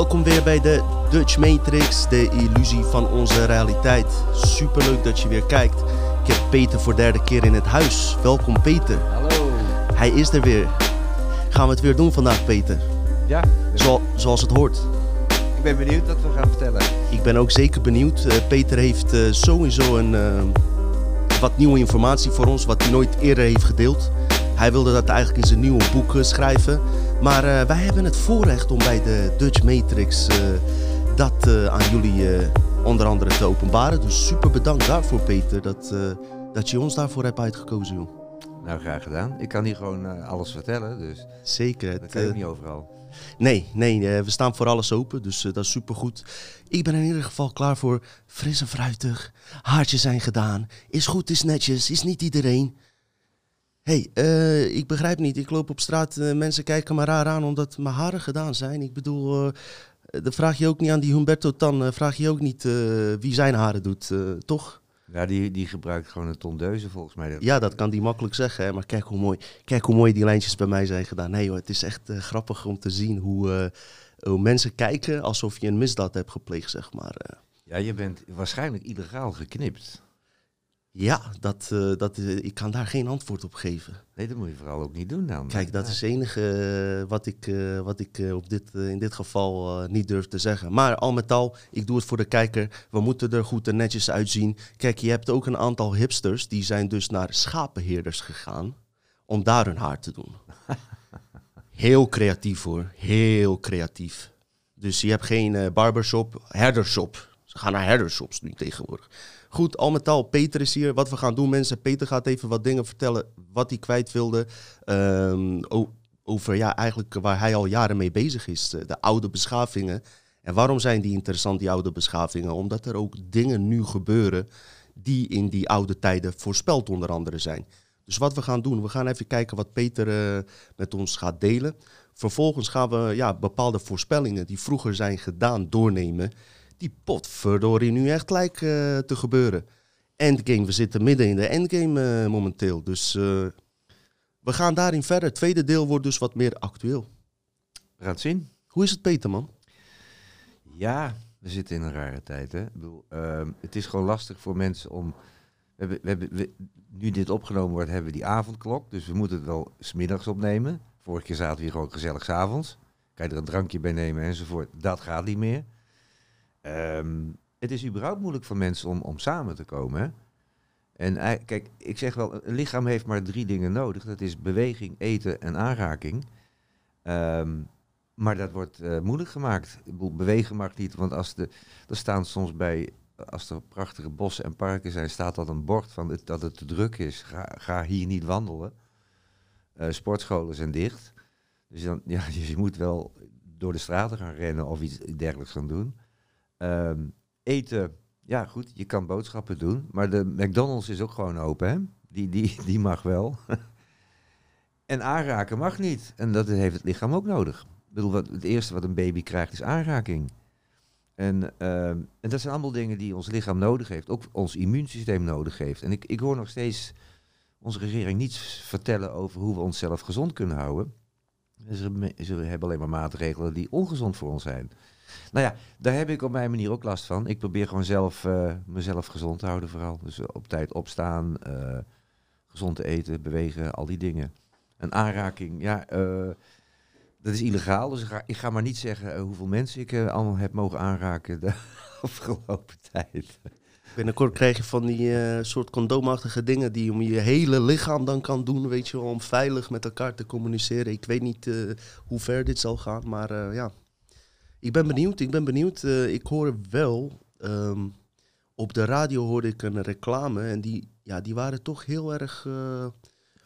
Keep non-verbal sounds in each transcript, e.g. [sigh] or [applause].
welkom weer bij de Dutch Matrix, de illusie van onze realiteit. Superleuk dat je weer kijkt. Ik heb Peter voor derde keer in het huis. Welkom Peter. Hallo. Hij is er weer. Gaan we het weer doen vandaag Peter? Ja, Zo, zoals het hoort. ik ben benieuwd wat we gaan vertellen. Ik ben ook zeker benieuwd. Eh, Peter heeft eh, sowieso een, eh, wat nieuwe informatie voor ons, wat hij nooit eerder heeft gedeeld. Hij wilde dat eigenlijk in zijn nieuwe boek schrijven. Maar eh, wij hebben het voorrecht om bij de Dutch Matrix eh, dat eh, aan jullie onder andere te openbaren. Dus super bedankt daarvoor, Peter, dat, dat je ons daarvoor hebt uitgekozen. Joh. Nou, graag gedaan. Ik kan hier gewoon alles vertellen, dus Zeker. dat kan ik eh, niet overal. Nee, nee, we staan voor alles open, dus dat is supergoed. Ik ben in ieder geval klaar voor fris en fruitig. Haartjes zijn gedaan. Is goed, is netjes, is niet iedereen. Hey, eh, ik begrijp niet. Ik loop op straat, eh, mensen kijken me raar aan omdat mijn haren gedaan zijn. Ik bedoel, eh dan vraag je ook niet aan die Humberto Tan, vraag je ook niet wie zijn haren doet, toch? Ja, die, die gebruikt gewoon een tondeuze volgens mij. Ja, dat kan die makkelijk zeggen, hè? maar kijk hoe, mooi, kijk hoe mooi die lijntjes bij mij zijn gedaan. Nee hoor, het is echt grappig om te zien hoe, hoe mensen kijken alsof je een misdaad hebt gepleegd, zeg maar. Ja, je bent waarschijnlijk illegaal geknipt. Ja, dat, eh, dat, ik kan daar geen antwoord op geven. Nee, dat moet je vooral ook niet doen dan. Kijk, dat Ja. is het enige eh, wat ik, eh, wat ik op dit, in dit geval niet durf te zeggen. Maar al met al, ik doe het voor de kijker. We moeten er goed en netjes uitzien. Kijk, je hebt ook een aantal hipsters die zijn dus naar schapenheerders gegaan om daar hun haar te doen. [laughs] Heel creatief hoor, heel creatief. Dus je hebt geen barbershop, herdershop. Ze gaan naar herdershops nu tegenwoordig. Goed, al met al, Peter is hier. Wat we gaan doen, mensen. Peter gaat even wat dingen vertellen wat hij kwijt wilde. Ehm, over ja, eigenlijk waar hij al jaren mee bezig is. eh, De oude beschavingen. En waarom zijn die interessant, die oude beschavingen? Omdat er ook dingen nu gebeuren die in die oude tijden voorspeld onder andere zijn. Dus wat we gaan doen, we gaan even kijken wat Peter eh, met ons gaat delen. Vervolgens gaan we ja, bepaalde voorspellingen die vroeger zijn gedaan doornemen. Die potverdorie nu echt lijkt eh, te gebeuren. Endgame, we zitten midden in de endgame eh, momenteel. Dus eh, we gaan daarin verder. Het tweede deel wordt dus wat meer actueel. We gaan het zien. Hoe is het Peter, man? Ja, we zitten in een rare tijd. Hè? Ik bedoel, ehm, het is gewoon lastig voor mensen om. We hebben, we hebben, we- nu dit opgenomen wordt, hebben we die avondklok. Dus we moeten het wel smiddags opnemen. Vorige keer zaten we hier gewoon gezellig 's avonds. Kan je er een drankje bij nemen enzovoort. Dat gaat niet meer. Ehm, het is überhaupt moeilijk voor mensen om, om samen te komen. Hè? En kijk, ik zeg wel, een lichaam heeft maar drie dingen nodig. Dat is beweging, eten en aanraking. Ehm, maar dat wordt eh, moeilijk gemaakt. Bewegen mag niet, want als de, er staan soms bij, als er prachtige bossen en parken zijn, staat dat een bord van dat het te druk is. Ga, ga hier niet wandelen. Eh, sportscholen zijn dicht. Dus dan, [laughs] ja, je moet wel door de straten gaan rennen of iets dergelijks gaan doen. Ehm, eten, ja goed, je kan boodschappen doen, maar de McDonald's is ook gewoon open, hè? Die, die, die mag wel. [laughs] en aanraken mag niet. En dat heeft het lichaam ook nodig. Ik bedoel, wat, het eerste wat een baby krijgt is aanraking. En, ehm, en dat zijn allemaal dingen die ons lichaam nodig heeft, ook ons immuunsysteem nodig heeft. En ik, ik hoor nog steeds onze regering niets vertellen over hoe we onszelf gezond kunnen houden. Ze, ze hebben alleen maar maatregelen die ongezond voor ons zijn. Nou ja, daar heb ik op mijn manier ook last van. Ik probeer gewoon zelf eh, mezelf gezond te houden vooral. Dus eh, op tijd opstaan, eh, gezond te eten, bewegen, al die dingen. Een aanraking, ja, dat is illegaal. Dus ik ga, maar niet zeggen hoeveel mensen ik allemaal heb mogen aanraken de [laughs] afgelopen tijd. Binnenkort krijg je van die soort condoomachtige dingen die je om je hele lichaam dan kan doen, weet je wel, om veilig met elkaar te communiceren. Ik weet niet hoe ver dit zal gaan, maar ja. Ik ben benieuwd, ik ben benieuwd. Eh, ik hoor wel, ehm, op de radio hoorde ik een reclame en die, ja, die waren toch heel erg eh,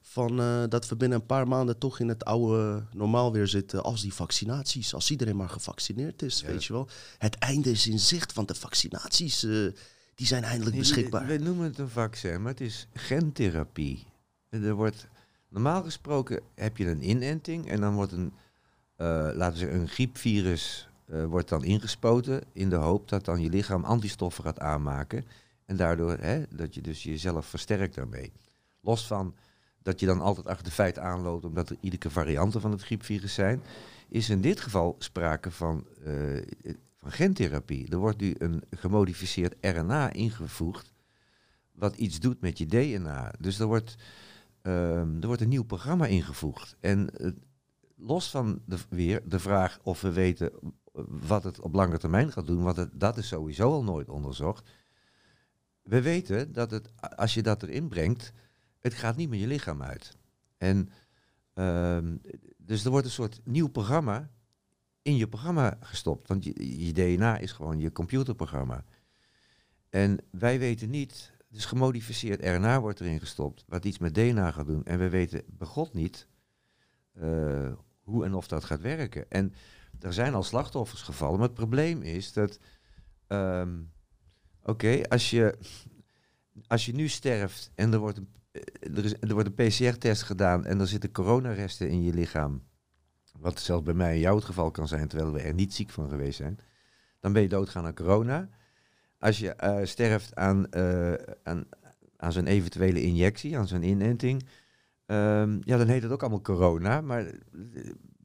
van eh, dat we binnen een paar maanden toch in het oude normaal weer zitten als die vaccinaties, als iedereen maar gevaccineerd is, Ja. weet je wel. Het einde is in zicht, want de vaccinaties, die zijn eindelijk beschikbaar. We noemen het een vaccin, maar het is gentherapie. Er wordt, normaal gesproken heb je een inenting en dan wordt een, eh, laten we zeggen, een griepvirus eh, wordt dan ingespoten in de hoop dat dan je lichaam antistoffen gaat aanmaken. En daardoor hè, dat je dus jezelf versterkt daarmee. Los van dat je dan altijd achter de feiten aanloopt omdat er iedere varianten van het griepvirus zijn, is in dit geval sprake van, eh, van gentherapie. Er wordt nu een gemodificeerd RNA ingevoegd wat iets doet met je DNA. Dus er wordt, ehm, er wordt een nieuw programma ingevoegd. En eh, los van de, weer de vraag of we weten wat het op lange termijn gaat doen, want het, dat is sowieso al nooit onderzocht. We weten dat het, als je dat erin brengt, het gaat niet meer je lichaam uit. En ehm, dus er wordt een soort nieuw programma in je programma gestopt. Want je, DNA is gewoon je computerprogramma. En wij weten niet, dus gemodificeerd RNA wordt erin gestopt, wat iets met DNA gaat doen. En we weten begot niet uh, hoe en of dat gaat werken. En er zijn al slachtoffers gevallen, maar het probleem is dat, ehm, oké, als, je, als je nu sterft en er wordt een, eh, er, is, er wordt een PCR-test gedaan en er zitten coronaresten in je lichaam, wat zelfs bij mij in jouw het geval kan zijn, terwijl we er niet ziek van geweest zijn, dan ben je doodgaan aan corona. Als je uh, sterft aan, uh, aan, aan zo'n eventuele injectie, aan zo'n inenting, um, ja, dan heet het ook allemaal corona, maar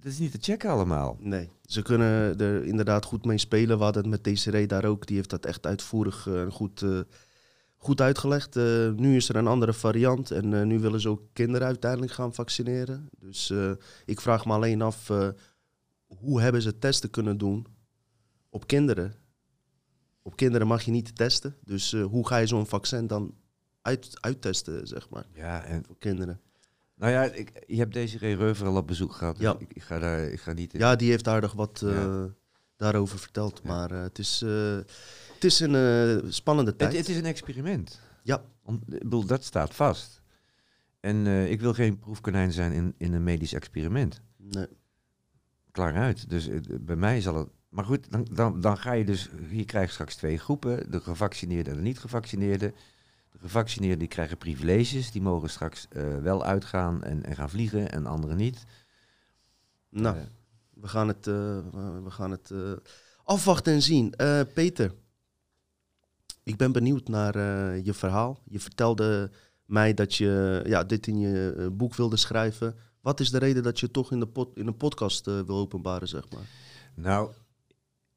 dat is niet te checken allemaal. Nee, ze kunnen er inderdaad goed mee spelen. We hadden het met Desiree daar ook. Die heeft dat echt uitvoerig en uh, goed, uh, goed uitgelegd. Uh, nu is er een andere variant en nu willen ze ook kinderen uiteindelijk gaan vaccineren. Dus ik vraag me alleen af, hoe hebben ze testen kunnen doen op kinderen? Op kinderen mag je niet testen. Dus hoe ga je zo'n vaccin dan uit, uittesten, zeg maar, ja, en voor kinderen? Nou ja, ik, je hebt deze Reuver al op bezoek gehad. Dus ja. ik, ik, ga daar, ik ga niet in. Ja, die heeft aardig wat uh, ja. daarover verteld. Ja. Maar uh, het, is, uh, het is een spannende tijd. Het, het, is een experiment. Ja. Om, ik bedoel, dat staat vast. En ik wil geen proefkonijn zijn in, in een medisch experiment. Nee. Klaar uit. Dus bij mij zal het... Maar goed, dan, dan, dan ga je dus... Je krijgt straks twee groepen. De gevaccineerden en de niet gevaccineerden. De gevaccineerden die krijgen privileges, die mogen straks uh, wel uitgaan en, en, gaan vliegen en anderen niet. Nou, uh, we gaan het, uh, we gaan het afwachten en zien. Peter, ik ben benieuwd naar je verhaal. Je vertelde mij dat je ja, dit in je boek wilde schrijven. Wat is de reden dat je toch in, de pod, in een podcast wil openbaren, zeg maar? Nou,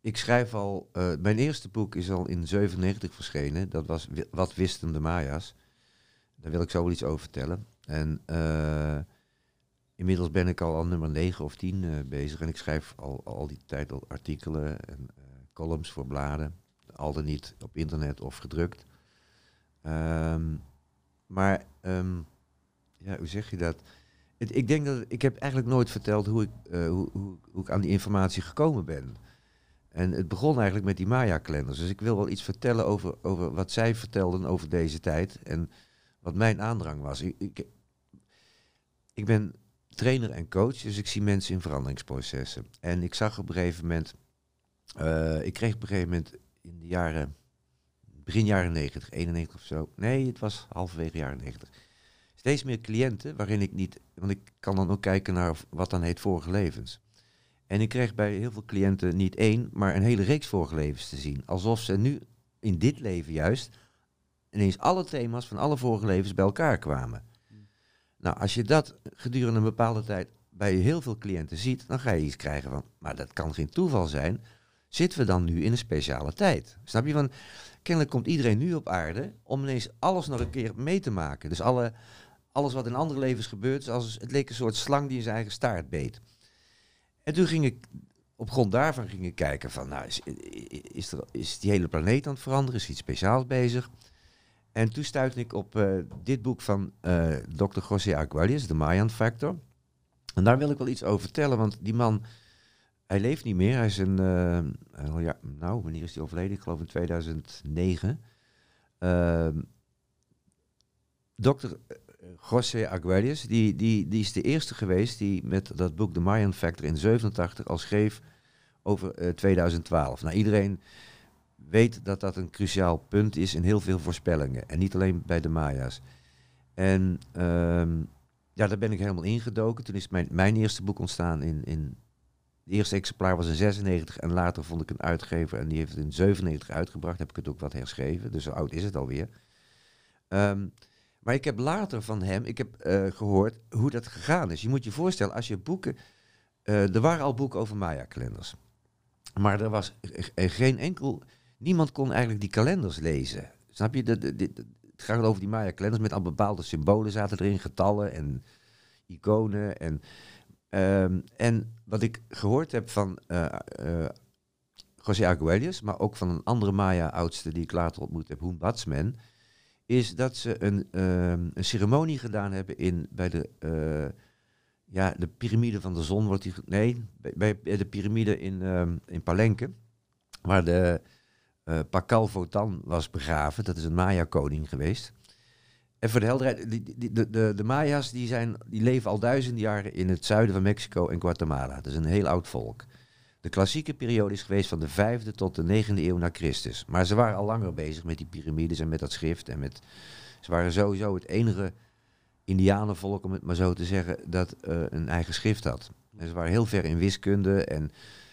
ik schrijf al, uh, mijn eerste boek is al in 97 verschenen. Dat was Wat wisten de Maya's. Daar wil ik zo iets over vertellen. En uh, inmiddels ben ik al aan nummer 9 of 10 uh, bezig. En ik schrijf al, al die tijd al artikelen en columns voor bladen. Al dan niet op internet of gedrukt. Um, maar, um, ja, hoe zeg je dat? Ik denk dat ik heb eigenlijk nooit verteld hoe ik, hoe, hoe, hoe ik aan die informatie gekomen ben. En het begon eigenlijk met die Maya-kalenders. Dus ik wil wel iets vertellen over, over wat zij vertelden over deze tijd en wat mijn aandrang was. Ik, ik, ben trainer en coach, dus ik zie mensen in veranderingsprocessen. En ik zag op een gegeven moment, uh, ik kreeg op een gegeven moment in de jaren, begin jaren 90, 91 of zo. Nee, het was halverwege jaren 90. Steeds meer cliënten waarin ik niet, want ik kan dan ook kijken naar wat dan heet vorige levens. En ik kreeg bij heel veel cliënten niet één, maar een hele reeks vorige levens te zien. Alsof ze nu in dit leven juist ineens alle thema's van alle vorige levens bij elkaar kwamen. Nou, als je dat gedurende een bepaalde tijd bij heel veel cliënten ziet, dan ga je iets krijgen van, maar dat kan geen toeval zijn. Zitten we dan nu in een speciale tijd? Snap je? Want kennelijk komt iedereen nu op aarde om ineens alles nog een keer mee te maken. Dus alle, alles wat in andere levens gebeurt, het leek een soort slang die in zijn eigen staart beet. En toen ging ik op grond daarvan ging ik kijken van, nou, is, is, er, is die hele planeet aan het veranderen? Is iets speciaals bezig? En toen stuitte ik op uh, dit boek van uh, Dr. José Agualius, de Mayan Factor. En daar wil ik wel iets over vertellen, want die man, hij leeft niet meer. Hij is een, uh, ja, nou, wanneer is hij overleden? Ik geloof in 2009. Ehm, Dr. José Aguirres, die, die, die is de eerste geweest die met dat boek The Mayan Factor in 87 al schreef over uh, 2012. Nou, iedereen weet dat dat een cruciaal punt is in heel veel voorspellingen. En niet alleen bij de Maya's. En um, ja, daar ben ik helemaal ingedoken. Toen is mijn, mijn eerste boek ontstaan in, in... Het eerste exemplaar was in 96 en later vond ik een uitgever en die heeft het in 97 uitgebracht. Heb ik het ook wat herschreven, dus zo oud is het alweer. Um, Maar ik heb later van hem, ik heb eh, gehoord hoe dat gegaan is. Je moet je voorstellen, als je boeken, eh, er waren al boeken over Maya-kalenders. Maar er was er geen enkel, niemand kon eigenlijk die kalenders lezen. Snap je? Het gaat over die Maya-kalenders met al bepaalde symbolen zaten erin, getallen en iconen. En, ehm, en wat ik gehoord heb van eh eh, José Arguelles, maar ook van een andere Maya-oudste die ik later ontmoet heb, Hoen Batsman, is dat ze een, ehm, een ceremonie gedaan hebben in, bij de, eh, ja, de piramide van de zon. Wordt die, nee, bij, bij de piramide in, ehm, in Palenque, waar de eh Pakal Votan was begraven. Dat is een Maya-koning geweest. En voor de helderheid, de, de, de Maya's die zijn, die leven al duizenden jaren in het zuiden van Mexico en Guatemala. Dat is een heel oud volk. De klassieke periode is geweest van de vijfde tot de negende eeuw na Christus. Maar ze waren al langer bezig met die piramides en met dat schrift. En met, ze waren sowieso het enige indianenvolk, om het maar zo te zeggen, dat eh, een eigen schrift had. En ze waren heel ver in wiskunde en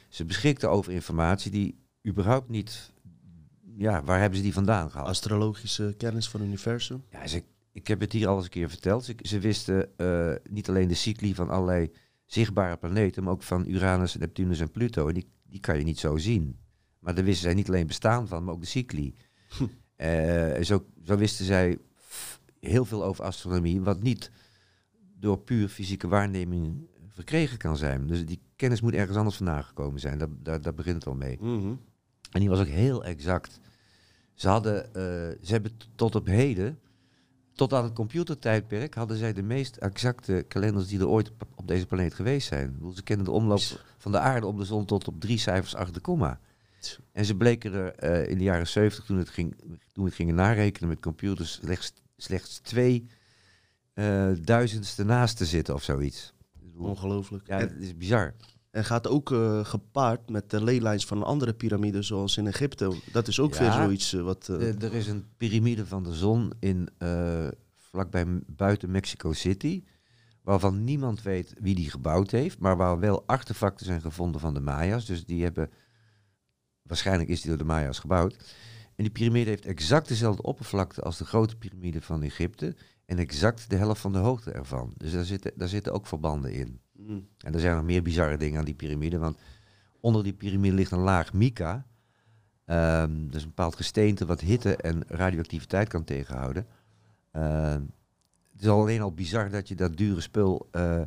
ze beschikten over informatie die überhaupt niet... Ja, waar hebben ze die vandaan gehaald? Astrologische kennis van het universum. Ja, ze, ik heb het hier al eens een keer verteld. Ze, ze wisten eh, niet alleen de cycli van allerlei zichtbare planeten, maar ook van Uranus, Neptunus en Pluto. En die, die kan je niet zo zien. Maar daar wisten zij niet alleen bestaan van, maar ook de cycli. Eh, en zo, zo wisten zij heel veel over astronomie, wat niet door puur fysieke waarneming verkregen kan zijn. Dus die kennis moet ergens anders vandaan gekomen zijn. Daar, daar, daar begint het al mee. Mhm. En die was ook heel exact. Ze hadden, eh, ze hebben tot op heden, tot aan het computertijdperk, hadden zij de meest exacte kalenders die er ooit op, deze planeet geweest zijn. Bedoel, Ze kennen de omloop van de aarde om de zon tot op drie cijfers achter de komma. En ze bleken er eh, in de jaren 70, toen, het ging, toen we het gingen narekenen met computers, slechts, slechts twee eh, duizendste naast te zitten of zoiets. Ongelooflijk. Ja, dat is bizar. En gaat ook eh, gepaard met de leylijns van andere piramides, zoals in Egypte. Dat is ook Ja. weer zoiets eh, wat... eh, er is een piramide van de zon in, vlakbij buiten Mexico City. Waarvan niemand weet wie die gebouwd heeft. Maar waar wel artefacten zijn gevonden van de Maya's. Dus die hebben. Waarschijnlijk is die door de Maya's gebouwd. En die piramide heeft exact dezelfde oppervlakte als de grote piramide van Egypte. En exact de helft van de hoogte ervan. Dus daar zitten, daar zitten ook verbanden in. Mm. En er zijn nog meer bizarre dingen aan die piramide. Want onder die piramide ligt een laag mica. Ehm dus een bepaald gesteente wat hitte en radioactiviteit kan tegenhouden. Ehm, het is al alleen al bizar dat je dat dure spul eh,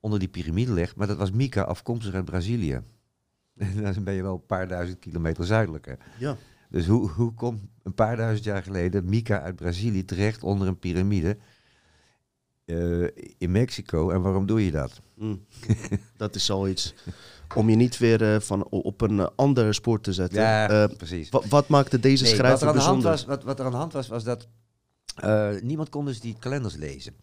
onder die piramide legt. Maar dat was mica afkomstig uit Brazilië. [laughs] Dan ben je wel een paar duizend kilometer zuidelijker. Ja. Dus hoe, hoe komt een paar duizend jaar geleden mica uit Brazilië terecht onder een piramide eh, in Mexico? En waarom doe je dat? Mm. [laughs] dat is al iets. Om je niet weer eh, van, op een eh, ander spoor te zetten. Ja, precies. wa- wat maakte deze Nee, wat, schrijver er aan de hand bijzonder? was, wat, wat er aan de hand was, was dat niemand kon dus die kalenders lezen.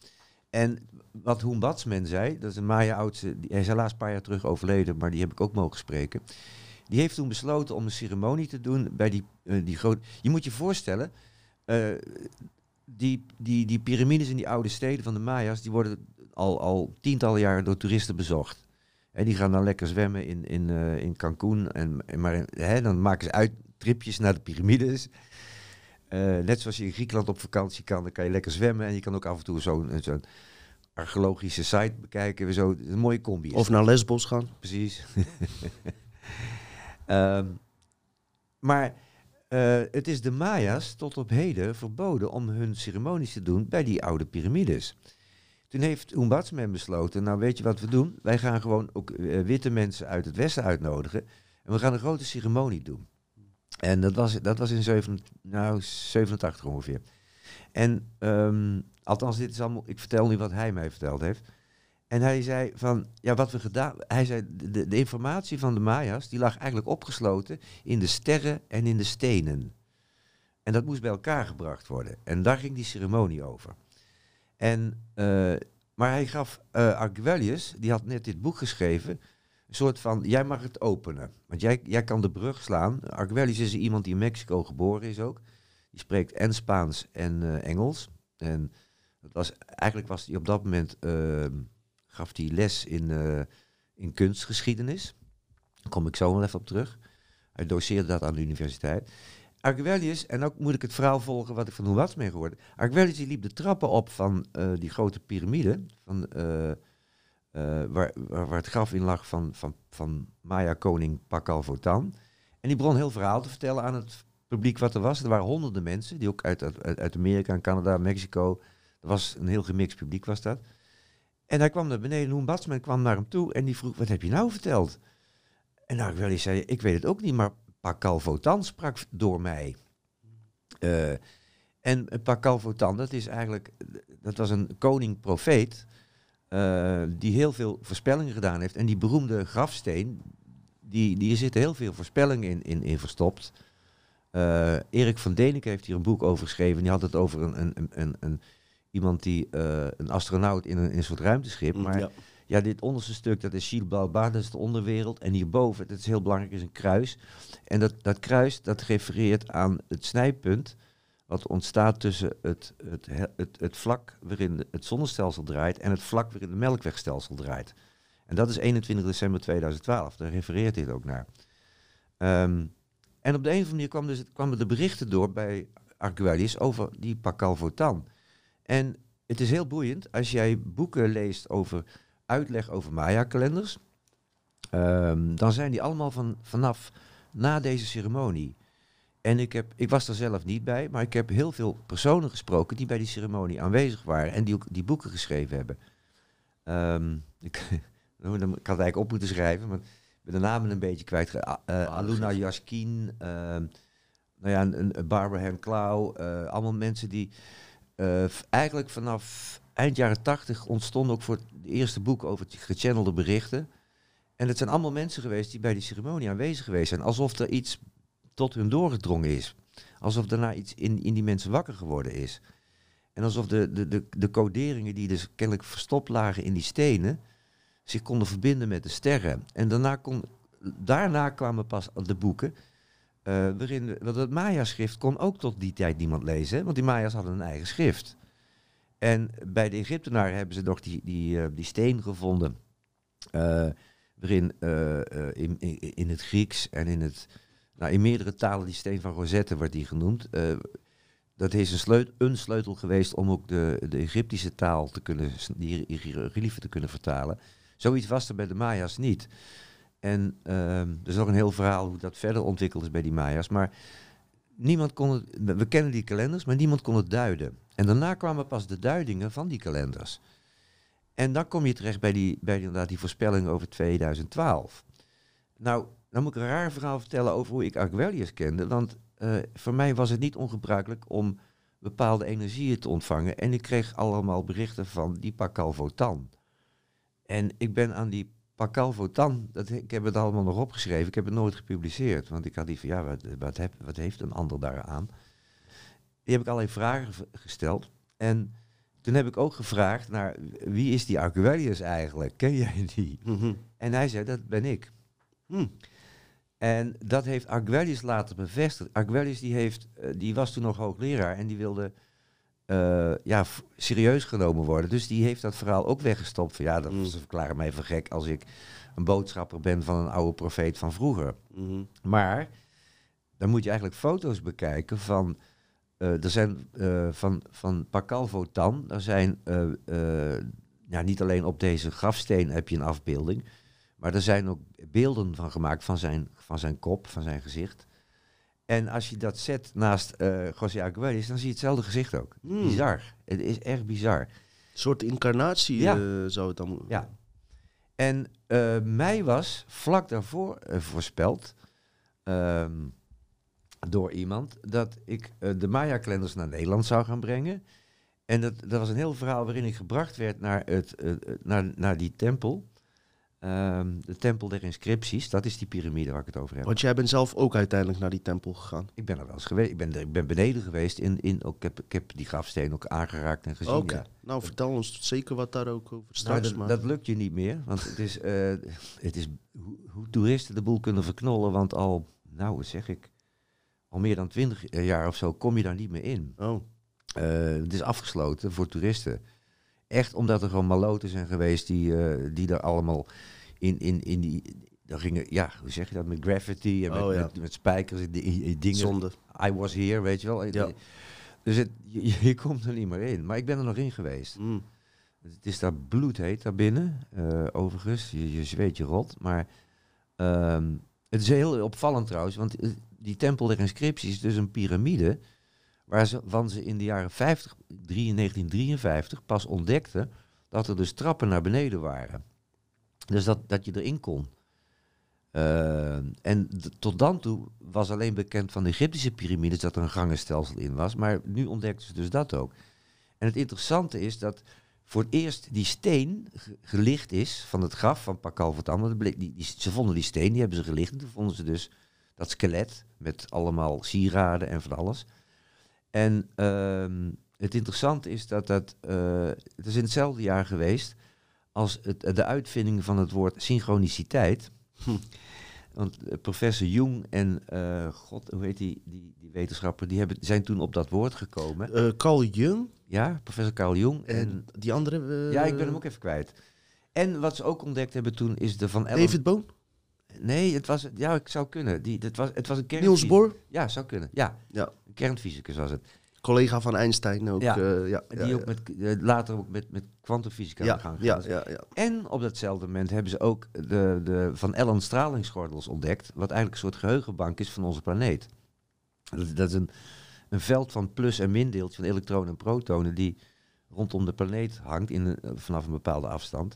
En wat Hoen Batsman zei, dat is een Maya-oudste, die- hij is helaas een paar jaar terug overleden, maar die heb ik ook mogen spreken. Die heeft toen besloten om een ceremonie te doen bij die, die grote... Je moet je voorstellen, die, die, die piramides in die oude steden van de Maya's, die worden al, al tientallen jaren door toeristen bezocht. En die gaan dan lekker zwemmen in, in, eh, in Cancún. En, en maar, hè, dan maken ze uittripjes naar de piramides. Eh, net zoals je in Griekenland op vakantie kan, dan kan je lekker zwemmen. En je kan ook af en toe zo'n zo'n archeologische site bekijken. Zo, een mooie combi. Of naar Lesbos gaan? Precies. [laughs] Ehm, maar eh, het is de Maya's tot op heden verboden om hun ceremonies te doen bij die oude piramides. Toen heeft Umbatsman besloten, nou weet je wat we doen? Wij gaan gewoon ook eh, witte mensen uit het westen uitnodigen. En we gaan een grote ceremonie doen. En dat was, dat was in zeven, nou, 87 ongeveer. En ehm, althans, dit is allemaal, ik vertel nu wat hij mij verteld heeft. En hij zei van, ja, wat we gedaan... Hij zei, de, informatie van de Maya's, die lag eigenlijk opgesloten in de sterren en in de stenen. En dat moest bij elkaar gebracht worden. En daar ging die ceremonie over. En, eh, maar hij gaf eh Arguelles, die had net dit boek geschreven, een soort van, jij mag het openen. Want jij, jij kan de brug slaan. Arguelles is iemand die in Mexico geboren is ook. Die spreekt en Spaans en eh, Engels. En was, eigenlijk was hij op dat moment, eh, gaf hij les in, eh, in kunstgeschiedenis. Daar kom ik zo wel even op terug. Hij doseerde dat aan de universiteit. Arguellius, en ook moet ik het verhaal volgen wat ik van Huats mee gehoord. Arguellius liep de trappen op van eh, die grote piramide, van, eh, waar, waar, het graf in lag van, van, van Maya-koning Pakal Votan. En die begon heel verhaal te vertellen aan het publiek wat er was. Er waren honderden mensen, die ook uit, uit, uit Amerika, en Canada, Mexico. Er was een heel gemixt publiek was dat. En hij kwam naar beneden, Hoen Batsman kwam naar hem toe en die vroeg, wat heb je nou verteld? En Arguellius zei, ik weet het ook niet, maar Pakal Votan sprak door mij. Uh, en Pakal Votan, dat is eigenlijk, dat was een koning-profeet uh, die heel veel voorspellingen gedaan heeft. En die beroemde grafsteen, die, die zitten heel veel voorspellingen in, in, in verstopt. Uh, Erik van Deneke heeft hier een boek over geschreven. Die had het over een, een, een, een iemand die, een astronaut in een, in soort ruimteschip. Maar ja. Ja, dit onderste stuk, dat is Shilbalba, dat is de onderwereld. En hierboven, dat is heel belangrijk, is een kruis. En dat, dat kruis, dat refereert aan het snijpunt... wat ontstaat tussen het, het, het, het vlak waarin het zonnestelsel draait... en het vlak waarin het melkwegstelsel draait. En dat is 21 december 2012, daar refereert dit ook naar. Um, en op de een of andere manier kwam dus, kwamen de berichten door bij Arguellius over die Pakal Votan. En het is heel boeiend als jij boeken leest over uitleg over Maya-kalenders. Um, dan zijn die allemaal van, vanaf na deze ceremonie. En ik, heb, ik was er zelf niet bij, maar ik heb heel veel personen gesproken die bij die ceremonie aanwezig waren en die ook die boeken geschreven hebben. Um, [laughs] ik, ik had het eigenlijk op moeten schrijven, maar ik ben de namen een beetje kwijt. Uh, Aluna Jaskin, uh, nou ja, een, een Barbara Hem Klauw, uh, allemaal mensen die uh, eigenlijk vanaf eind jaren tachtig ontstonden ook voor het eerste boek over gechannelde berichten. En het zijn allemaal mensen geweest die bij die ceremonie aanwezig geweest zijn. Alsof er iets tot hun doorgedrongen is. Alsof daarna iets in, in die mensen wakker geworden is. En alsof de, de, de, de coderingen die dus kennelijk verstopt lagen in die stenen... zich konden verbinden met de sterren. En daarna, kon, daarna kwamen pas de boeken... Uh, waarin, want het Maya-schrift kon ook tot die tijd niemand lezen. Want die Maya's hadden een eigen schrift. En bij de Egyptenaren hebben ze nog die, die, uh, die steen gevonden. Uh, waarin in, in, het Grieks en in, het, nou, in meerdere talen die steen van Rosette wordt die genoemd. dat is een, sleut, een sleutel geweest om ook de, de Egyptische taal te kunnen, die hieroglyphen te kunnen vertalen. Zoiets was er bij de Maya's niet. En ehm, er is nog een heel verhaal hoe dat verder ontwikkeld is bij die Maya's. Maar niemand kon het, we kennen die kalenders, maar niemand kon het duiden. En daarna kwamen pas de duidingen van die kalenders. En dan kom je terecht bij die, bij inderdaad die voorspelling over 2012. Nou, dan moet ik een raar verhaal vertellen over hoe ik Arguellius kende. Want uh, voor mij was het niet ongebruikelijk om bepaalde energieën te ontvangen. En ik kreeg allemaal berichten van die Pakal Votan. En ik ben aan die Pakal Votan, dat, ik heb het allemaal nog opgeschreven. Ik heb het nooit gepubliceerd. Want ik had die van, ja, wat, wat, heb, wat heeft een ander daaraan? Die heb ik allerlei vragen gesteld. En toen heb ik ook gevraagd naar wie is die Arguellius eigenlijk? Ken jij die? Mhm. En hij zei, dat ben ik. Hm. En dat heeft Arguellius later bevestigd. Arguellius die, heeft, eh, die was toen nog hoogleraar en die wilde eh, ja, serieus genomen worden. Dus die heeft dat verhaal ook weggestopt. Van, ja, dat, Mm. ze verklaren mij voor gek als ik een boodschapper ben van een oude profeet van vroeger. Mhm. Maar dan moet je eigenlijk foto's bekijken van. eh, er zijn eh, van, van Pakal Votan. Er zijn ja, niet alleen op deze grafsteen heb je een afbeelding. Maar er zijn ook beelden van gemaakt van zijn, van zijn kop, van zijn gezicht. En als je dat zet naast eh José dan zie je hetzelfde gezicht ook. Hmm. Bizar. Het is echt bizar. Een soort incarnatie Ja. eh, zou het dan... Ja. En eh, mij was vlak daarvoor voorspeld ehm, door iemand dat ik de Maya-kalenders naar Nederland zou gaan brengen. En dat, dat was een heel verhaal waarin ik gebracht werd naar, het, naar, naar die tempel. Ehm, de tempel der inscripties, dat is die piramide waar ik het over heb. Want jij bent zelf ook uiteindelijk naar die tempel gegaan. Ik ben er wel eens geweest. Ik ben, er- ik ben beneden geweest. In, in, ook, ik, heb, ik heb die grafsteen ook aangeraakt en gezien. Oké. ja. Nou, vertel ons zeker wat daar ook over Nou, straks. dat, maar... dat lukt je niet meer, want het is, eh, het is hoe, hoe toeristen de boel kunnen verknollen, want al, nou zeg ik, al meer dan twintig jaar of zo kom je daar niet meer in. Oh. Eh, het is afgesloten voor toeristen. Echt omdat er gewoon maloten zijn geweest die, eh, die daar allemaal in, in, in die, daar gingen, ja, hoe zeg je dat, met graffiti en met, Oh, ja. met, met spijkers en dingen Zonde. I was here, weet je wel. Ja. Dus het, je, je komt er niet meer in. Maar ik ben er nog in geweest. Mm. Het is daar bloedheet daar binnen, eh, overigens. Je, je zweet je rot. Maar ehm, het is heel opvallend trouwens, want eh, die tempel der inscripties is dus een piramide... waar ze, van ze in de jaren 50, 1953 pas ontdekten... dat er dus trappen naar beneden waren. Dus dat, dat je erin kon. Eh, en tot dan toe was alleen bekend van de Egyptische piramides dat er een gangenstelsel in was. Maar nu ontdekten ze dus dat ook. En het interessante is dat voor het eerst die steen ge- gelicht is van het graf van Pakal die, ze vonden die steen, die hebben ze gelicht. En toen vonden ze dus dat skelet met allemaal sieraden en van alles. En ehm, het interessante is dat dat... eh, het is in hetzelfde jaar geweest als het, de uitvinding van het woord synchroniciteit. Hm. Want eh, professor Jung en, eh, god, hoe heet die, die, die wetenschapper, die hebben, zijn toen op dat woord gekomen. Eh, Carl Jung Ja, professor Carl Jung. En, en die andere... ja, ik ben hem ook even kwijt. En wat ze ook ontdekt hebben toen is de Van Ellen... David Boon? Nee, het was, ja, ik zou kunnen. Die, dat was, het was een Niels kernfysicus. Bohr? Ja, zou kunnen. Ja, Ja. een kernfysicus was het. Collega van Einstein ook. Ja. eh, ja, Die ja, ook met, eh, later ook met, met kwantumfysica aan ja, de gang ja, ja, ja. En op datzelfde moment hebben ze ook de, de Van Allen stralingsgordels ontdekt, wat eigenlijk een soort geheugenbank is van onze planeet. Dat, dat is een, een veld van plus- en mindeeltjes, van elektronen en protonen, die rondom de planeet hangt in een- vanaf een bepaalde afstand.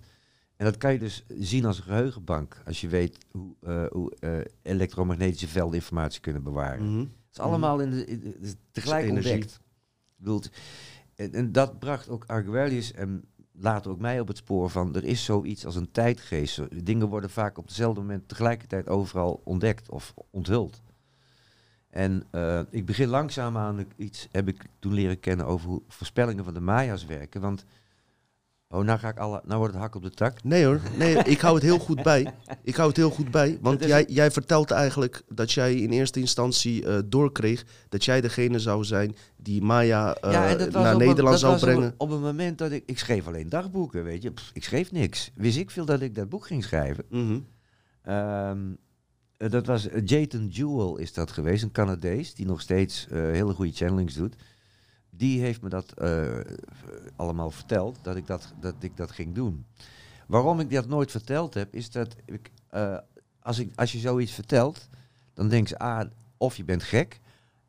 En dat kan je dus zien als een geheugenbank, als je weet hoe, eh, hoe eh, elektromagnetische velden informatie kunnen bewaren. Mhm. Is allemaal in de, in de- is tegelijk ontdekt. Het- en, en dat bracht ook Arguellius en later ook mij op het spoor van... er is zoiets als een tijdgeest. Dingen worden vaak op hetzelfde moment tegelijkertijd overal ontdekt of onthuld. En eh, ik begin langzaamaan iets, heb ik toen leren kennen over hoe voorspellingen van de Maya's werken. Want, oh, nou, ga ik alle, nou wordt het hak op de tak. Nee hoor, nee, [laughs] ik hou het heel goed bij. Ik hou het heel goed bij, want jij, jij vertelt eigenlijk dat jij in eerste instantie eh, doorkreeg dat jij degene zou zijn die Maya eh, Ja, naar op een- Nederland dat zou was op een- brengen. Op een moment dat ik... Ik schreef alleen dagboeken, weet je. Pff, ik schreef niks. Wist ik veel dat ik dat boek ging schrijven. Mhm. Ehm, eh, dat was eh, Jayton Jewell is dat geweest, een Canadees die nog steeds hele goede channelings doet. Die heeft me dat eh, allemaal verteld, dat ik dat, dat ik dat ging doen. Waarom ik dat nooit verteld heb, is dat ik, eh, als, ik, als je zoiets vertelt, dan denken ze, ah, of je bent gek.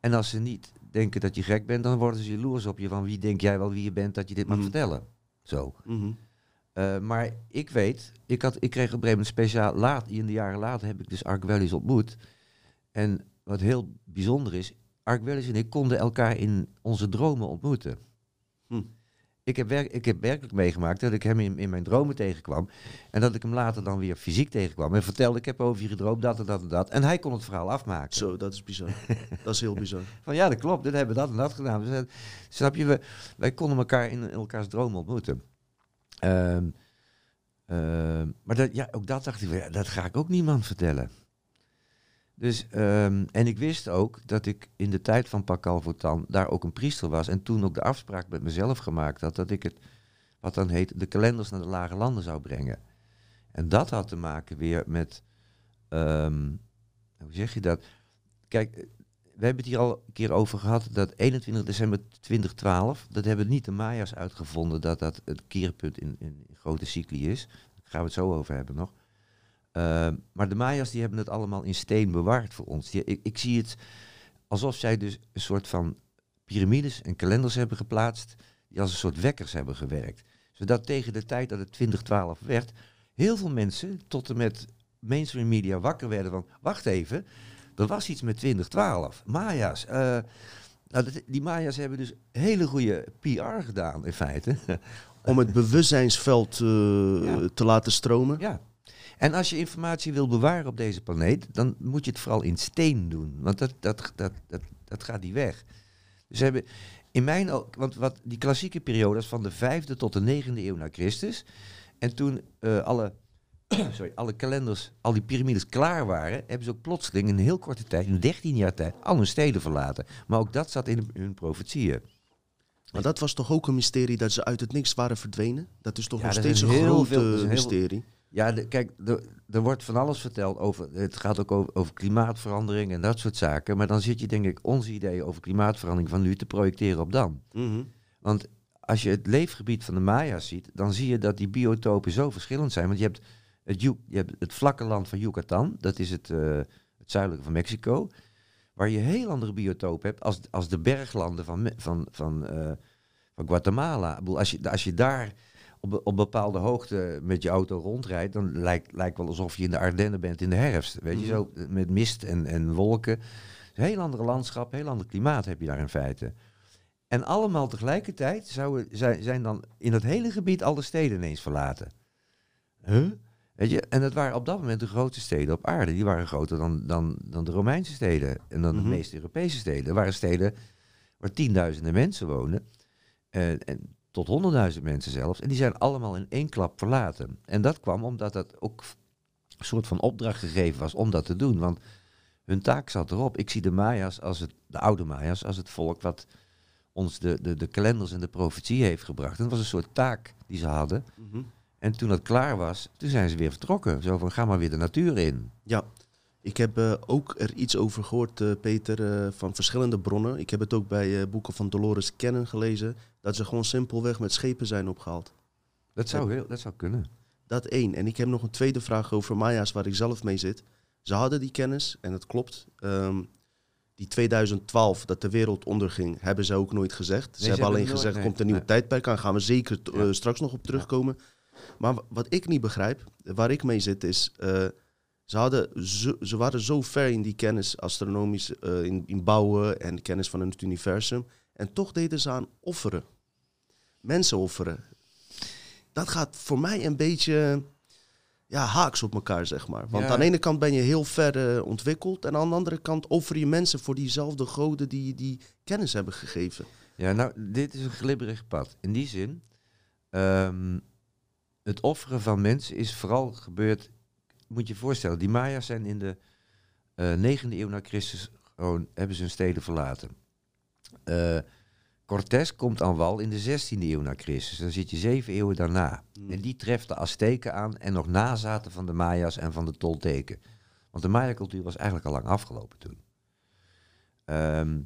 En als ze niet denken dat je gek bent, dan worden ze jaloers op je van wie denk jij wel wie je bent dat je dit mag Mhm. vertellen. Zo. Mhm. Uh, maar ik weet, ik, had, ik kreeg op een gegeven moment speciaal, laat, in de jaren later heb ik dus Arguellius ontmoet. En wat heel bijzonder is, Arguellius en ik konden elkaar in onze dromen ontmoeten. Hm. Ik, heb ik heb werkelijk meegemaakt dat ik hem in, in mijn dromen tegenkwam. En dat ik hem later dan weer fysiek tegenkwam. En vertelde, ik heb over je gedroomd, dat en dat en dat. En hij kon het verhaal afmaken. Zo, dat is bizar. [laughs] dat is heel bizar. Van ja, dat klopt, dit hebben we dat en dat gedaan. Dus, snap je, we, wij konden elkaar in, in elkaars dromen ontmoeten. Ehm, ehm, maar dat, ja, ook dat dacht ik, dat ga ik ook niemand vertellen. Dus, ehm, en ik wist ook dat ik in de tijd van Pakal Votan daar ook een priester was. En toen ook de afspraak met mezelf gemaakt had dat ik het, wat dan heet, de kalenders naar de lage landen zou brengen. En dat had te maken weer met, ehm, hoe zeg je dat? Kijk, we hebben het hier al een keer over gehad dat 21 december 2012, dat hebben niet de Maya's uitgevonden dat dat het keerpunt in, in grote cycli is. Daar gaan we het zo over hebben nog. Uh, maar de Maya's die hebben het allemaal in steen bewaard voor ons. Die, ik, ik zie het alsof zij dus een soort van piramides en kalenders hebben geplaatst, die als een soort wekkers hebben gewerkt. Zodat tegen de tijd dat het 2012 werd, heel veel mensen tot en met mainstream media wakker werden van, wacht even, er was iets met 2012. Maya's. Uh, nou, dat, die Maya's hebben dus hele goede PR gedaan, in feite. Om het bewustzijnsveld uh, ja. te laten stromen. Ja. En als je informatie wil bewaren op deze planeet, dan moet je het vooral in steen doen. Want dat, dat, dat, dat, dat gaat niet weg. Dus ze hebben in mijn ook, want wat die klassieke periode is van de vijfde tot de negende eeuw na Christus. En toen uh, alle [coughs] sorry, alle kalenders, al die piramides klaar waren, hebben ze ook plotseling in een heel korte tijd, in 13 jaar tijd, al hun steden verlaten. Maar ook dat zat in hun profetieën. Maar dat was toch ook een mysterie dat ze uit het niks waren verdwenen? Dat is toch Ja, nog steeds een heel groot veel- heel- mysterie. Ja, de- kijk, er, er wordt van alles verteld over. Het gaat ook over, over klimaatverandering en dat soort zaken. Maar dan zit je, denk ik, onze ideeën over klimaatverandering van nu te projecteren op dan. Mhm. Want als je het leefgebied van de Maya's ziet, dan zie je dat die biotopen zo verschillend zijn. Want je hebt het, je hebt het vlakke land van Yucatan, dat is het, eh, het zuidelijke van Mexico, waar je heel andere biotopen hebt als, als de berglanden van, van, van, eh, van Guatemala. Ik bedoel, als, je, als je daar op, op bepaalde hoogte met je auto rondrijdt, dan lijkt lijkt wel alsof je in de Ardennen bent in de herfst. Weet je, zo eh, met mist en, en wolken. Een heel andere landschap, heel ander klimaat heb je daar in feite. En allemaal tegelijkertijd zouden, zijn, zijn dan in het hele gebied al de steden ineens verlaten. Huh? Weet je, en dat waren op dat moment de grootste steden op aarde. Die waren groter dan, dan, dan de Romeinse steden en dan Mhm. de meeste Europese steden. Waren steden waar tienduizenden mensen wonen. eh, en tot honderdduizend mensen zelfs. En die zijn allemaal in één klap verlaten. En dat kwam omdat dat ook een soort van opdracht gegeven was om dat te doen. Want hun taak zat erop. Ik zie de Maya's als het, de oude Maya's, als het volk wat ons de, de, de kalenders en de profetie heeft gebracht. En dat was een soort taak die ze hadden. Mhm. En toen dat klaar was, toen zijn ze weer vertrokken. Zo van, ga maar weer de natuur in. Ja, ik heb eh, ook er iets over gehoord, eh, Peter, eh, van verschillende bronnen. Ik heb het ook bij boeken van Dolores Cannon gelezen, dat ze gewoon simpelweg met schepen zijn opgehaald. Dat zou, heel, dat zou kunnen. Dat één. En ik heb nog een tweede vraag over Maya's, waar ik zelf mee zit. Ze hadden die kennis, en het klopt. Ehm, die 2012, dat de wereld onderging, hebben ze ook nooit gezegd. ze ze hebben alleen nooit- gezegd, nee, komt een nieuw nee. tijdperk aan. Gaan we zeker Ja. eh, straks nog op terugkomen. Maar wa- wat ik niet begrijp, waar ik mee zit, is... eh, ze, hadden zo, ze waren zo ver in die kennis, astronomisch, eh, in, in bouwen en kennis van het universum. En toch deden ze aan offeren. Mensen offeren. Dat gaat voor mij een beetje ja, haaks op elkaar, zeg maar. Want Ja. aan de ene kant ben je heel ver eh, ontwikkeld. En aan de andere kant offer je mensen voor diezelfde goden die die kennis hebben gegeven. Ja, nou, dit is een glibberig pad. In die zin, ehm, het offeren van mensen is vooral gebeurd... Moet je je voorstellen, die Maya's zijn in de eh 9e eeuw na Christus... gewoon hebben ze hun steden verlaten. Eh Cortés komt aan wal in de 16e eeuw na Christus. Dan zit je zeven eeuwen daarna. Mm. En die treft de Azteken aan en nog nazaten van de Maya's en van de Tolteken. Want de Maya-cultuur was eigenlijk al lang afgelopen toen. Ehm,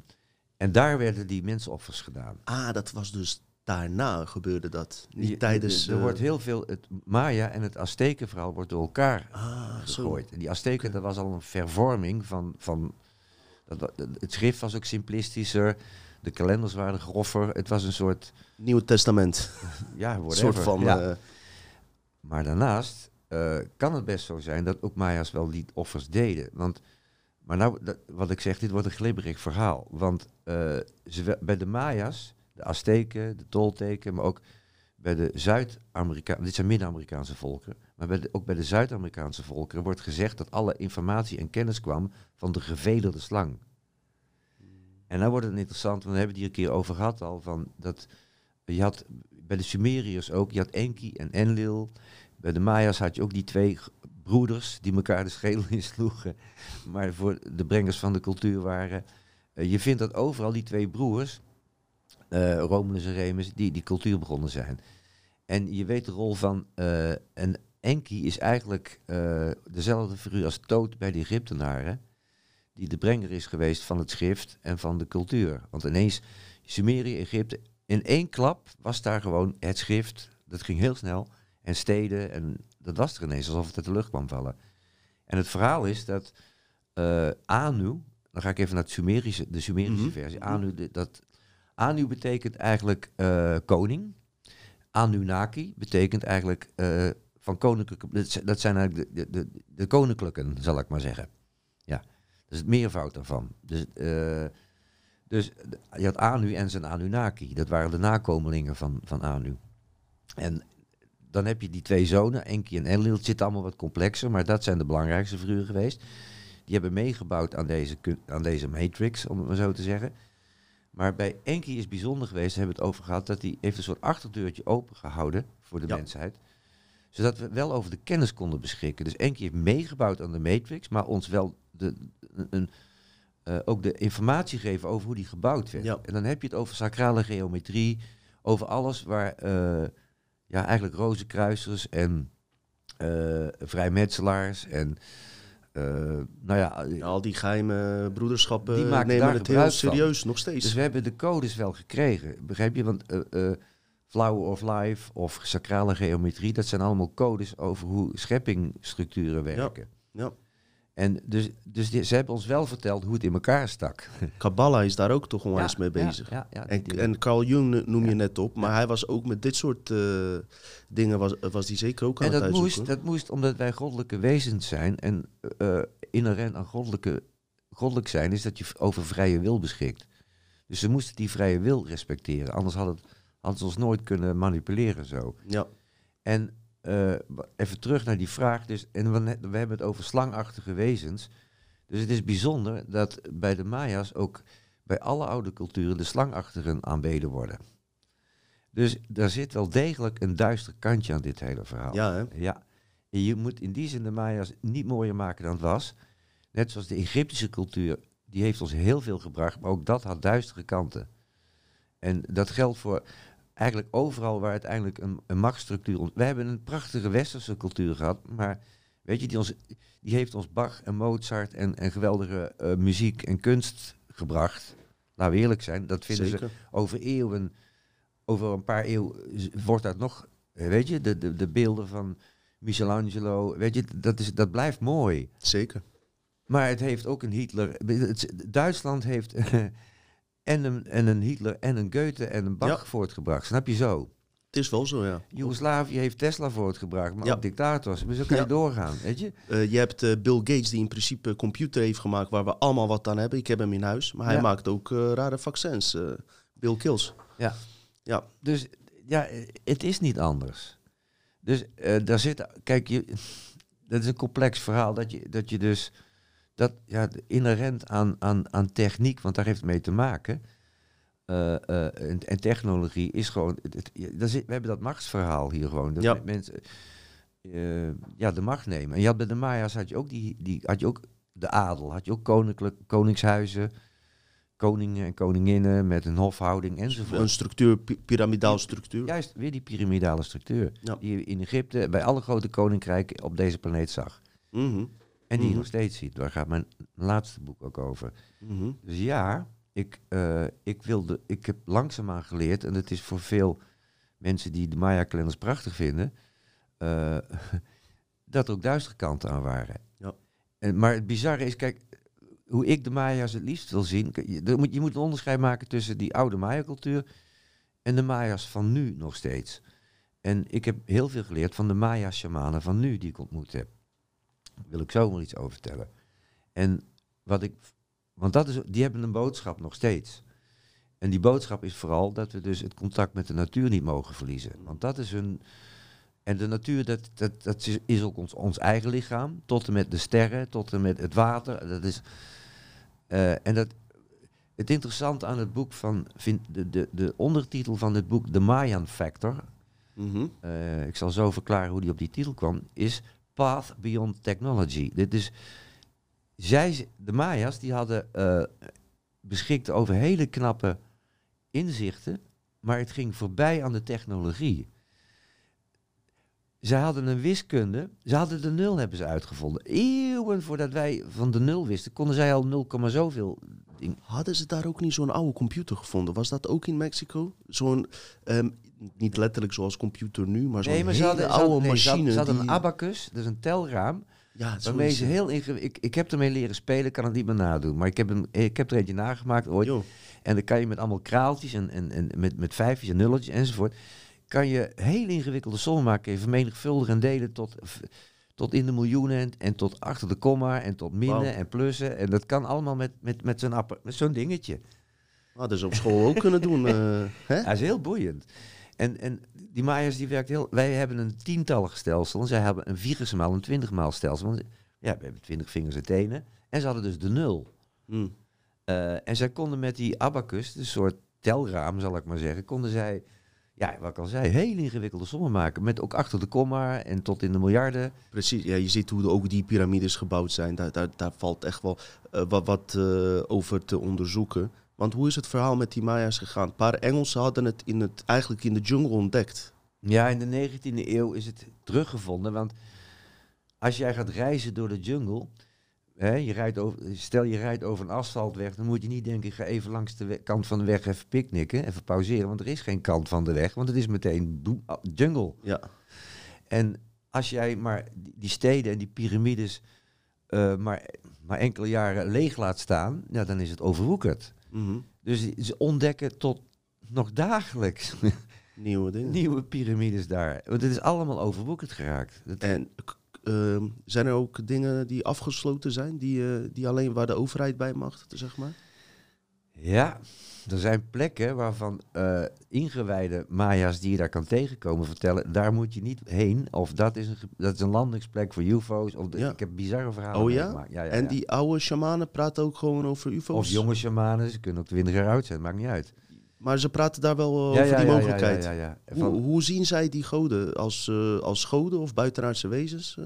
en daar werden die mensenoffers gedaan. Ah, dat was dus daarna gebeurde dat. Niet Je- tijdens... Er, er eh, wordt heel veel... Het Maya en het Aztekenverhaal wordt door elkaar ah, zo. En die Azteken, dat was al een vervorming van... van dat, het schrift was ook simplistischer. De kalenders waren groffer. Het was een soort... Nieuw Testament. [laughs] Ja, Een whatever. soort van... Ja. eh, Maar daarnaast eh, kan het best zo zijn dat ook Maya's wel die offers deden. Want, maar nou, dat, wat ik zeg, dit wordt een glibberig verhaal. Want eh, ze, bij de Maya's, de Azteken, de Tolteken, maar ook bij de Zuid-Amerikaanse, dit zijn Midden-Amerikaanse volkeren, maar bij ook bij de Zuid-Amerikaanse volkeren wordt gezegd dat alle informatie en kennis kwam van de gevederde slang. En dan wordt het interessant, want we hebben het hier een keer over gehad al, van dat je had bij de Sumeriërs ook, je had Enki en Enlil. Bij de Maya's had je ook die twee broeders die elkaar de schedel insloegen, [laughs] maar voor de brengers van de cultuur waren. Eh, je vindt dat overal die twee broers, eh Romulus en Remus, die die cultuur begonnen zijn. En je weet de rol van, eh, en Enki is eigenlijk eh, dezelfde figuur als Toot bij de Egyptenaren, die de brenger is geweest van het schrift en van de cultuur. Want ineens, Sumerië, Egypte, in één klap was daar gewoon het schrift, dat ging heel snel, en steden, en dat was er ineens, alsof het uit de lucht kwam vallen. En het verhaal is dat eh, Anu, dan ga ik even naar het Sumerische, de Sumerische Mhm. versie, Anu, de- dat, Anu betekent eigenlijk eh, koning, Anunnaki betekent eigenlijk eh, van koninklijke, dat zijn eigenlijk de, de, de, de koninklijken, zal ik maar zeggen. Ja, dat is het meervoud daarvan. Dus, eh, dus je had Anu en zijn Anunnaki. Dat waren de nakomelingen van, van Anu. En dan heb je die twee zonen, Enki en Enlil. Het zit allemaal wat complexer, maar dat zijn de belangrijkste figuren geweest. Die hebben meegebouwd aan deze, aan deze matrix, om het maar zo te zeggen. Maar bij Enki is bijzonder geweest, daar hebben we het over gehad, dat hij heeft een soort achterdeurtje opengehouden voor de Ja. mensheid. Zodat we wel over de kennis konden beschikken. Dus Enki heeft meegebouwd aan de matrix, maar ons wel de, een, eh, ook de informatie geven over hoe die gebouwd werd. Ja. En dan heb je het over sacrale geometrie, over alles waar eh, ja, eigenlijk rozenkruisers en eh, vrijmetselaars en nou ja, Al die geheime broederschappen Die maken nemen daar het heel van. serieus, nog steeds. Dus we hebben de codes wel gekregen, begrijp je? Want Flower of Life of sacrale geometrie, dat zijn allemaal codes over hoe scheppingstructuren werken. ja. En dus, dus die- ze hebben ons wel verteld hoe het in elkaar stak. [laughs] Kabbalah is daar ook toch onwijs Ja, mee bezig. Ja, En, en Carl Jung noem je net op, maar hij was ook met dit soort eh, dingen was, was die zeker ook aan En het dat uitzoeken. moest, dat moest omdat wij goddelijke wezens zijn. En eh, inherent aan goddelijke, goddelijk zijn is dat je over vrije wil beschikt. Dus ze moesten die vrije wil respecteren. Anders hadden, hadden ze ons nooit kunnen manipuleren zo. Ja, En eh, even terug naar die vraag. Dus, en we, hebben het over slangachtige wezens. Dus het is bijzonder dat bij de Maya's ook bij alle oude culturen de slangachtigen aanbeden worden. Dus daar zit wel degelijk een duister kantje aan dit hele verhaal. ja hè? Ja, en je moet in die zin de Maya's niet mooier maken dan het was. Net zoals de Egyptische cultuur, die heeft ons heel veel gebracht, maar ook dat had duistere kanten. En dat geldt voor eigenlijk overal waar uiteindelijk een, een machtsstructuur... We hebben een prachtige westerse cultuur gehad, maar weet je, die, ons, die heeft ons Bach en Mozart en, en geweldige eh, muziek en kunst gebracht. Laten we eerlijk zijn, dat vinden ze over eeuwen, over een paar eeuwen z- wordt dat nog, eh, weet je, de, de, de beelden van Michelangelo, weet je, dat, is, dat blijft mooi. Zeker. Maar het heeft ook een Hitler, het- Duitsland heeft [laughs] en, een, en een Hitler en een Goethe en een Bach Ja. voortgebracht, snap je zo? Het is wel zo, ja. Joegoslavië heeft Tesla voortgebracht, maar Ja. ook dictators. Dus zo kan je Ja. doorgaan, weet je? Eh, je hebt eh, Bill Gates die in principe een computer heeft gemaakt waar we allemaal wat aan hebben. Ik heb hem in huis, maar hij maakt ook eh, rare vaccins. Bill Kills. Ja. Ja, Dus ja, het is niet anders. Dus daar zit, kijk, je, [laughs] dat is een complex verhaal dat je, dat je dus, dat ja, inherent aan, aan, aan techniek, want daar heeft het mee te maken. eh, eh, en, en technologie is gewoon, het, het- we hebben dat machtsverhaal hier gewoon. Dat Ja. me- mensen eh, ja, de macht nemen. En je had bij de Maya's had je ook, die, die, had je ook de adel, had je ook koninklijk, koningshuizen, koningen en koninginnen met een hofhouding enzovoort. een structuur, pi- piramidaal structuur. Juist, weer die piramidale structuur. Ja. Die je in Egypte bij alle grote koninkrijken op deze planeet zag. Mhm, En die Mhm. nog steeds ziet. Daar gaat mijn laatste boek ook over. mhm. Dus ja, ik, eh, ik, wilde, ik heb langzaamaan geleerd, en het is voor veel mensen die de Maya-kalenders prachtig vinden, eh, [laughs] dat er ook duistere kanten aan waren. Ja. En, maar het bizarre is, kijk, hoe ik de Maya's het liefst wil zien, je, moet, je moet een onderscheid maken tussen die oude Maya-cultuur en de Maya's van nu nog steeds. En ik heb heel veel geleerd van de Maya-shamanen van nu die ik ontmoet heb. Wil ik zo maar iets over vertellen. En wat ik want dat is, die hebben een boodschap nog steeds. En die boodschap is vooral dat we dus het contact met de natuur niet mogen verliezen. Want dat is een. En de natuur, dat, dat, dat is, ook ons, ons eigen lichaam. Tot en met de sterren, tot en met het water. Dat is, eh, en dat, het interessante aan het boek van. Vind, de, de, de ondertitel van het boek, The Mayan Factor. Mhm. eh, ik zal zo verklaren hoe die op die titel kwam. Is Path Beyond Technology. Dit is zij, de Maya's, die hadden eh beschikte over hele knappe inzichten, maar het ging voorbij aan de technologie. Zij hadden een wiskunde, ze hadden de nul hebben ze uitgevonden. Eeuwen voordat wij van de nul wisten, konden zij al 0, zoveel. Hadden ze daar ook niet zo'n oude computer gevonden? Was dat ook in Mexico? Zo'n, ehm, niet letterlijk zoals computer nu, maar zo'n Nee, maar hele ze hadden, ze oude hadden, nee, machine. ze hadden die- een abacus, dus een telraam, ja, waarmee ze heel ingewikkeld... Ik, ik heb ermee leren spelen, kan het niet meer nadoen. Maar ik heb, een, ik heb er eentje nagemaakt ooit. En dan kan je met allemaal kraaltjes en, en, en met, met vijfjes en nulletjes enzovoort. Kan je hele ingewikkelde sommen maken. Vermenigvuldigen en delen tot, tot in de miljoenen. En, en tot achter de komma. En tot minnen en plussen. En dat kan allemaal met, met, met zo'n zo'n dingetje. hadden ze op school ook kunnen doen. [laughs] eh, hè? Dat is heel boeiend. En, en die Maya's die werkt heel... Wij hebben een tientallig stelsel. En zij hebben een viermaal een twintigmaal stelsel. Want ja, we hebben twintig vingers en tenen. En ze hadden dus de nul. Hm. Eh, en zij konden met die abacus, een soort telraam zal ik maar zeggen, konden zij, ja, wat al zei, hele ingewikkelde sommen maken. Met ook achter de komma en tot in de miljarden. Precies, ja, je ziet hoe ook die piramides gebouwd zijn. Daar, daar, daar valt echt wel eh, wat, wat eh, over te onderzoeken. Want hoe is het verhaal met die Maya's gegaan? Een paar Engelsen hadden het, in het eigenlijk in de jungle ontdekt. Ja, in de 19e eeuw is het teruggevonden, want als jij gaat reizen door de jungle, hè, je rijdt over, stel je rijdt over een asfaltweg, dan moet je niet denken, ik ga even langs de kant van de weg even picknicken, even pauzeren, want er is geen kant van de weg, want het is meteen ah, jungle. Ja. En als jij maar die die steden en die piramides eh, maar, maar enkele jaren leeg laat staan, ja, dan is het overwoekerd. Mhm. Dus ze ontdekken tot nog dagelijks [laughs] Nieuwe dingen. nieuwe piramides daar. Want het is allemaal overwoekerd geraakt. Dat- En ehm, zijn er ook dingen die afgesloten zijn, die, eh, die alleen waar de overheid bij mag, zeg maar? Ja, er zijn plekken waarvan eh, ingewijde Maya's die je daar kan tegenkomen vertellen, daar moet je niet heen. Of dat is een, dat is een landingsplek voor UFO's. Of de- Ja. Ik heb bizarre verhalen Oh ja? ja, ja, en die oude shamanen praten ook gewoon over ufo's? Of jonge shamanen, ze kunnen ook 20 jaar oud zijn, maakt niet uit. Maar ze praten daar wel eh, over die mogelijkheid. Ja, ja, ja. Hoe, hoe zien zij die goden? Als, eh, als goden of buitenaardse wezens?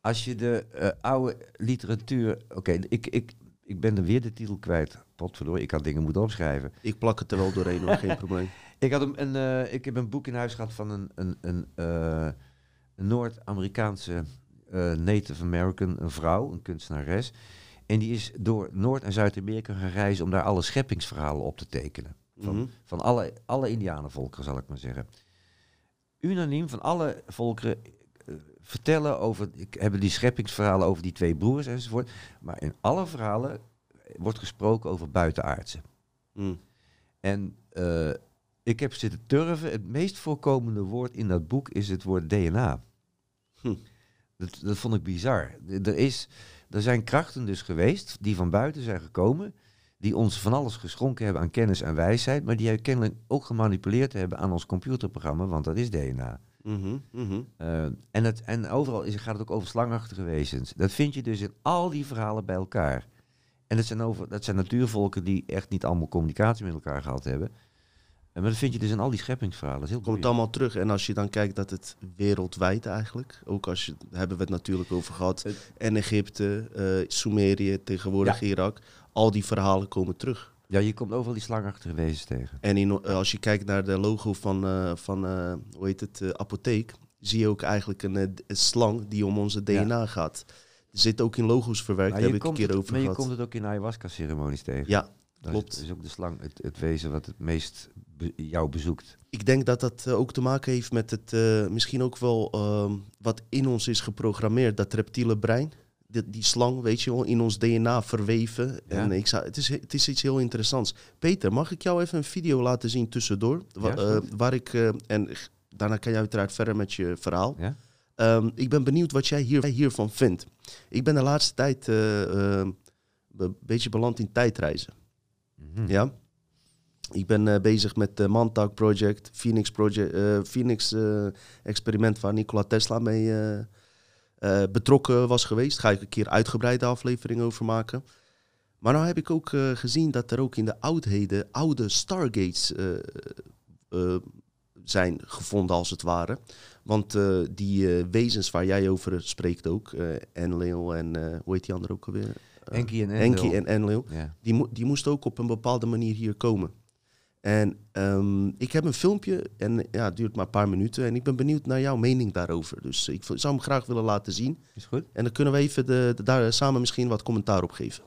Als je de oude literatuur. Oké, ik, ik, ik ben er weer de titel kwijt. Potverdorie, ik had dingen moeten opschrijven. Ik plak het er wel doorheen, hoor, geen probleem. [laughs] Ik, had een, een, eh, ik heb een boek in huis gehad van een, een, een, een Noord-Amerikaanse eh, Native American, een vrouw, een kunstenares. En die is door Noord- en Zuid-Amerika gaan reizen om daar alle scheppingsverhalen op te tekenen. Van, Mhm. van alle, alle Indianenvolkeren, zal ik maar zeggen. Unaniem van alle volkeren vertellen over, ik, hebben die scheppingsverhalen over die twee broers enzovoort. Maar in alle verhalen wordt gesproken over buitenaardse. Mm. En eh, ik heb zitten turven. Het meest voorkomende woord in dat boek is het woord DNA. Hm. Dat, dat vond ik bizar. Er, is, er zijn krachten dus geweest die van buiten zijn gekomen. Die ons van alles geschonken hebben aan kennis en wijsheid. Maar die kennelijk ook gemanipuleerd hebben aan ons computerprogramma. Want dat is DNA. Mhm, mhm. Eh, en, het, en overal is, gaat het ook over slangachtige wezens. Dat vind je dus in al die verhalen bij elkaar. En dat zijn, over, dat zijn natuurvolken die echt niet allemaal communicatie met elkaar gehad hebben. En maar dat vind je dus in al die scheppingsverhalen. Dat is heel Komt allemaal terug. En als je dan kijkt dat het wereldwijd eigenlijk, ook als je, daar hebben we het natuurlijk over gehad. Het- En Egypte, eh, Sumerië, tegenwoordig Irak. Al die verhalen komen terug. Ja, je komt overal die slangachtige wezens tegen. En in, eh, als je kijkt naar de logo van, eh, van hoe heet het, apotheek, zie je ook eigenlijk een slang die om onze DNA gaat. Zit ook in logo's verwerkt, Maar daar je, heb ik een keer het, over maar je gehad. komt het ook in ayahuasca-ceremonies tegen. Ja, Dat klopt. Is, ook de slang, het, het wezen wat het meest be- jou bezoekt. Ik denk dat dat eh, ook te maken heeft met het eh, misschien ook wel ehm, wat in ons is geprogrammeerd. Dat reptiele brein, die, die slang, weet je wel, in ons DNA verweven. En ik zou, het, is, het is iets heel interessants. Peter, mag ik jou even een video laten zien tussendoor? Wa- Ja, eh, waar ik, en daarna kan je uiteraard verder met je verhaal. Ja? Ehm, ik ben benieuwd wat jij hier, hiervan vindt. Ik ben de laatste tijd eh, eh, een beetje beland in tijdreizen. Mhm. Ja. Ik ben eh, bezig met de Montauk Project, Phoenix, project, eh, Phoenix eh, experiment waar Nikola Tesla mee eh, eh, betrokken was geweest. Ga ik een keer uitgebreide aflevering over maken. Maar nou heb ik ook eh, gezien dat er ook in de oudheden oude Stargates eh, eh, zijn gevonden als het ware. Want eh, die eh, wezens waar jij over spreekt ook, eh Enlil en eh, hoe heet die andere ook alweer? Enki en Enki Enlil. en Enlil Ja. die, mo- die moest ook op een bepaalde manier hier komen. En ehm, ik heb een filmpje en ja, het duurt maar een paar minuten. En ik ben benieuwd naar jouw mening daarover. Dus ik zou hem graag willen laten zien. Is goed? En dan kunnen we even de, de- daar samen misschien wat commentaar op geven.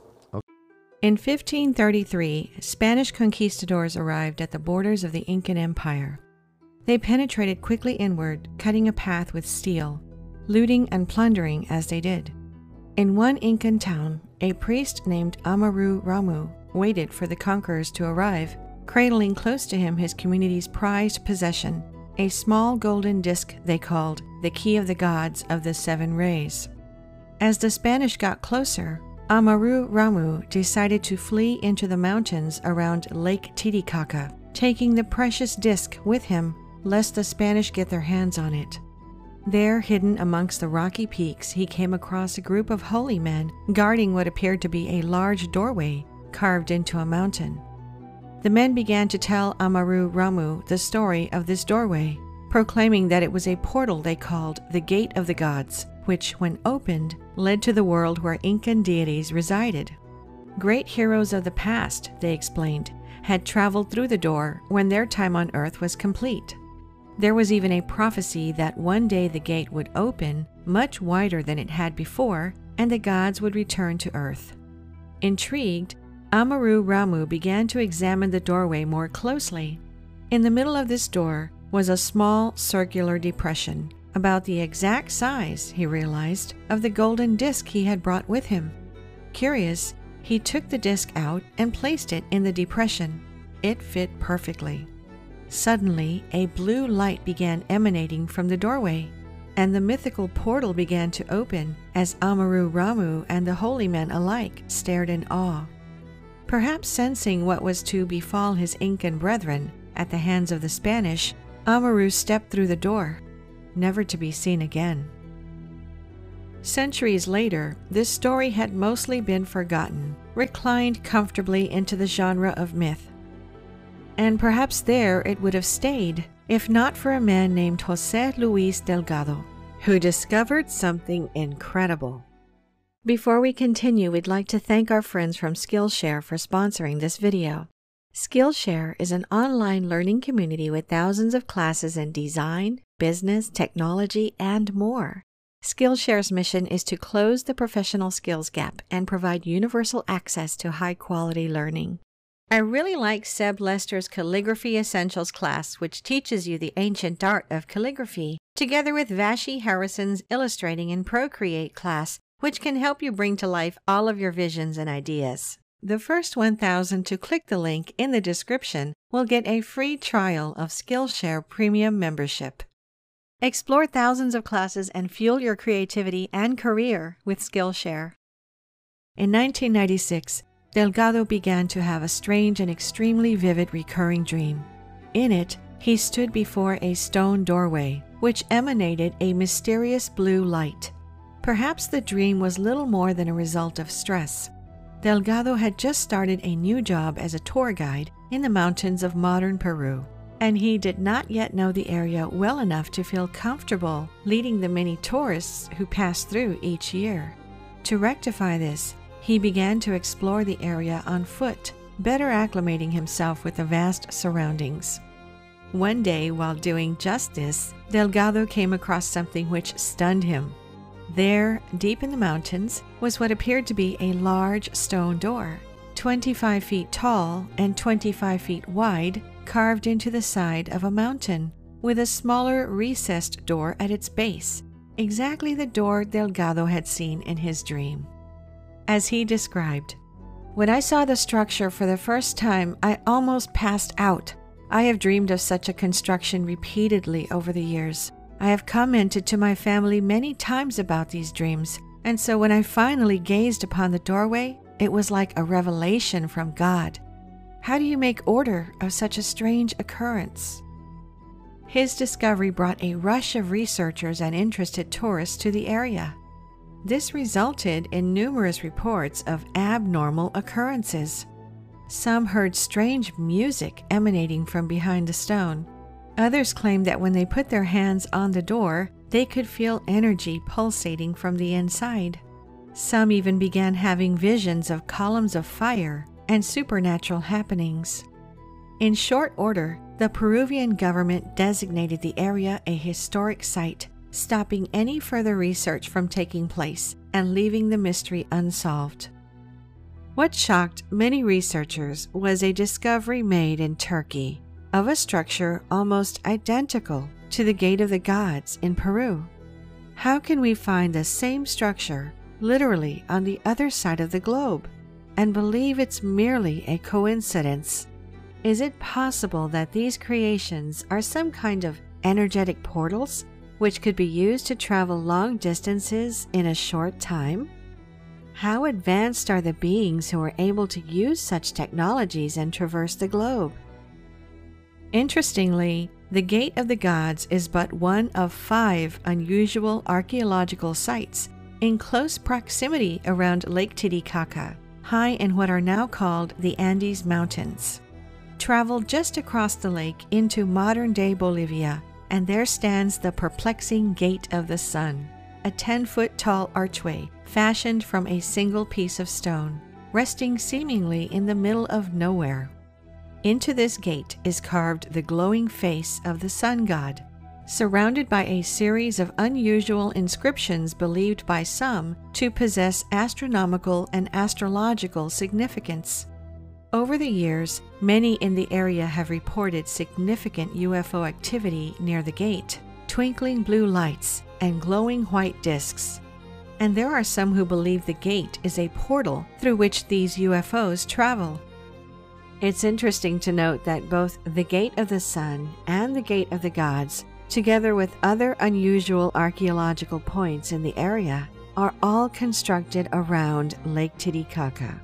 In 1533, Spanish conquistadors arrived at the borders of the Incan Empire. They penetrated quickly inward, cutting a path with steel, looting and plundering as they did. In one Incan town, a priest named Amaru Ramu waited for the conquerors to arrive, cradling close to him his community's prized possession, a small golden disc they called the Key of the Gods of the Seven Rays. As the Spanish got closer, Amaru Ramu decided to flee into the mountains around Lake Titicaca, taking the precious disc with him lest the Spanish get their hands on it. There, hidden amongst the rocky peaks, he came across a group of holy men guarding what appeared to be a large doorway carved into a mountain. The men began to tell Amaru Ramu the story of this doorway, proclaiming that it was a portal they called the Gate of the Gods, which, when opened, led to the world where Incan deities resided. Great heroes of the past, they explained, had traveled through the door when their time on earth was complete. There was even a prophecy that one day the gate would open much wider than it had before, and the gods would return to Earth. Intrigued, Amaru Ramu began to examine the doorway more closely. In the middle of this door was a small circular depression, about the exact size, he realized, of the golden disc he had brought with him. Curious, he took the disc out and placed it in the depression. It fit perfectly. Suddenly, a blue light began emanating from the doorway, and the mythical portal began to open as Amaru Ramu and the holy men alike stared in awe. Perhaps sensing what was to befall his Incan brethren at the hands of the Spanish, Amaru stepped through the door, never to be seen again. Centuries later, this story had mostly been forgotten, reclined comfortably into the genre of myth. And perhaps there it would have stayed if not for a man named Jose Luis Delgado, who discovered something incredible. Before we continue, we'd like to thank our friends from Skillshare for sponsoring this video. Skillshare is an online learning community with thousands of classes in design, business, technology, and more. Skillshare's mission is to close the professional skills gap and provide universal access to high quality learning. I really like Seb Lester's Calligraphy Essentials class, which teaches you the ancient art of calligraphy, together with Vashi Harrison's Illustrating in Procreate class, which can help you bring to life all of your visions and ideas. The first 1,000 to click the link in the description will get a free trial of Skillshare Premium membership. Explore thousands of classes and fuel your creativity and career with Skillshare. In 1996, Delgado began to have a strange and extremely vivid recurring dream. In it, he stood before a stone doorway, which emanated a mysterious blue light. Perhaps the dream was little more than a result of stress. Delgado had just started a new job as a tour guide in the mountains of modern Peru, and he did not yet know the area well enough to feel comfortable leading the many tourists who pass through each year. To rectify this, he began to explore the area on foot, better acclimating himself with the vast surroundings. One day, while doing just this, Delgado came across something which stunned him. There, deep in the mountains, was what appeared to be a large stone door, 25 feet tall and 25 feet wide, carved into the side of a mountain, with a smaller recessed door at its base, exactly the door Delgado had seen in his dream as he described. When I saw the structure for the first time, I almost passed out. I have dreamed of such a construction repeatedly over the years. I have commented to my family many times about these dreams, and so when I finally gazed upon the doorway, it was like a revelation from God. How do you make order of such a strange occurrence? His discovery brought a rush of researchers and interested tourists to the area. This resulted in numerous reports of abnormal occurrences. Some heard strange music emanating from behind the stone. Others claimed that when they put their hands on the door, they could feel energy pulsating from the inside. Some even began having visions of columns of fire and supernatural happenings. In short order, the Peruvian government designated the area a historic site stopping any further research from taking place and leaving the mystery unsolved. What shocked many researchers was a discovery made in Turkey of a structure almost identical to the Gate of the Gods in Peru. How can we find the same structure literally on the other side of the globe and believe it's merely a coincidence? Is it possible that these creations are some kind of energetic portals which could be used to travel long distances in a short time? How advanced are the beings who are able to use such technologies and traverse the globe? Interestingly, the Gate of the Gods is but one of five unusual archaeological sites in close proximity around Lake Titicaca, high in what are now called the Andes Mountains. Travel just across the lake into modern day Bolivia and there stands the perplexing Gate of the Sun, a 10 foot tall archway fashioned from a single piece of stone, resting seemingly in the middle of nowhere. Into this gate is carved the glowing face of the sun god, surrounded by a series of unusual inscriptions believed by some to possess astronomical and astrological significance. Over the years, many in the area have reported significant UFO activity near the gate, twinkling blue lights and glowing white disks. And there are some who believe the gate is a portal through which these UFOs travel. It's interesting to note that both the Gate of the Sun and the Gate of the Gods, together with other unusual archaeological points in the area, are all constructed around Lake Titicaca.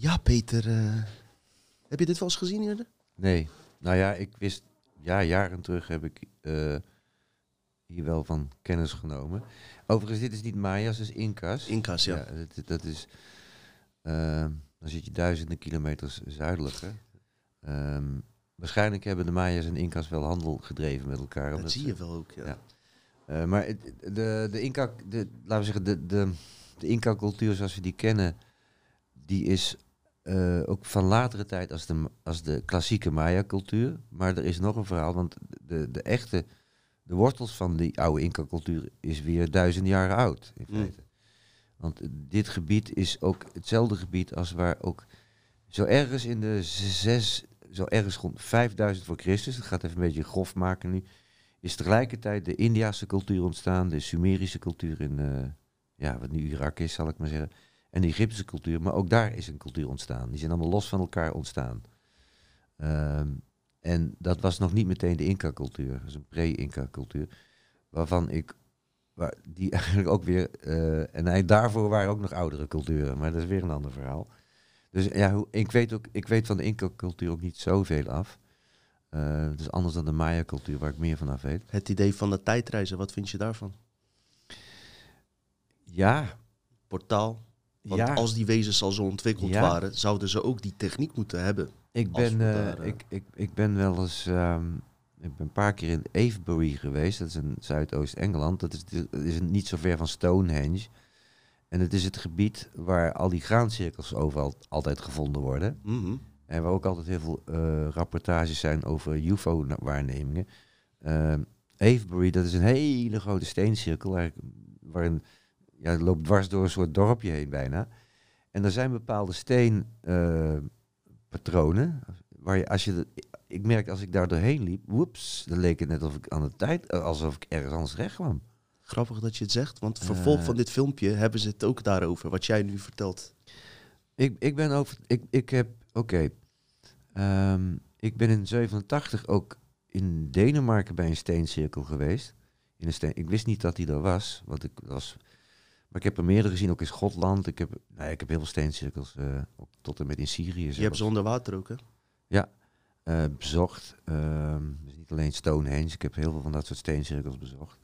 Ja, Peter. eh, heb je dit wel eens gezien eerder? Nee. Nou ja, ik wist, ja, jaren terug heb ik eh, hier wel van kennis genomen. Overigens, dit is niet Maya's, dit is Inca's. Inca's, ja. dat, dat is, ehm, dan zit je duizenden kilometers zuidelijker. Ehm, waarschijnlijk hebben de Maya's en Inca's wel handel gedreven met elkaar. dat zie je wel ook, ja. Ja. Eh, maar de, de Inca, de, laten we zeggen, de, de, de Inca-cultuur zoals we die kennen, die is eh, ook van latere tijd als de, als de klassieke Maya-cultuur. Maar er is nog een verhaal, want de, de echte, de wortels van die oude Inca-cultuur is weer duizend jaren oud, in Mm. Want dit gebied is ook hetzelfde gebied als waar ook zo ergens in de zes, zo ergens rond 5000 voor Christus, dat gaat even een beetje grof maken nu, is tegelijkertijd de Indiase cultuur ontstaan, de Sumerische cultuur in, eh, ja, wat nu Irak is, zal ik maar zeggen, en de Egyptische cultuur. Maar ook daar is een cultuur ontstaan. Die zijn allemaal los van elkaar ontstaan. Ehm, en dat was nog niet meteen de Inca-cultuur, dat is een pre-Inca-cultuur, waarvan ik, waar, die [laughs] eigenlijk ook weer, eh, en hij- daarvoor waren ook nog oudere culturen, maar dat is weer een ander verhaal. Dus ja, hoe- ik weet, ook, ik weet van de Inca-cultuur ook niet zoveel af. Eh, het is anders dan de Maya-cultuur, waar ik meer van af weet. Het idee van de tijdreizen, wat vind je daarvan? Ja, Portaal. Want ja. als die wezens al zo ontwikkeld Ja. waren, zouden ze ook die techniek moeten hebben. Ik ben, eh, daar, eh, ik, ik, ik ben wel eens. ehm, ik ben een paar keer in Avebury geweest. Dat is in Zuidoost-Engeland. Dat is, dat is niet zo ver van Stonehenge. En het is het gebied waar al die graancirkels overal altijd gevonden worden. Mhm. En waar ook altijd heel veel eh, rapportages zijn over UFO-waarnemingen. Ehm Avebury, dat is een hele grote steencirkel. Waarin ja, het loopt dwars door een soort dorpje heen bijna. En er zijn bepaalde steenpatronen. waar je, als je de- ik merk als ik daar doorheen liep, woeps, dan leek het net alsof ik aan de tijd, eh, alsof ik ergens anders recht kwam. Grappig dat je het zegt, want vervolg Eh. van dit filmpje hebben ze het ook daarover, wat jij nu vertelt. Ik, ik ben over. Ik, ik heb. Oké. Ehm, ik ben in 87 ook in Denemarken bij een steencirkel geweest. In een steen, ik wist niet dat die er was. Want ik was. Maar ik heb er meerdere gezien, ook in Schotland. Ik heb, ja, ik heb heel veel steencirkels, eh, ook tot en met in Syrië. Je hebt zelfs, ze onder water ook, hè? eh, bezocht. Ehm, dus niet alleen Stonehenge, ik heb heel veel van dat soort steencirkels bezocht.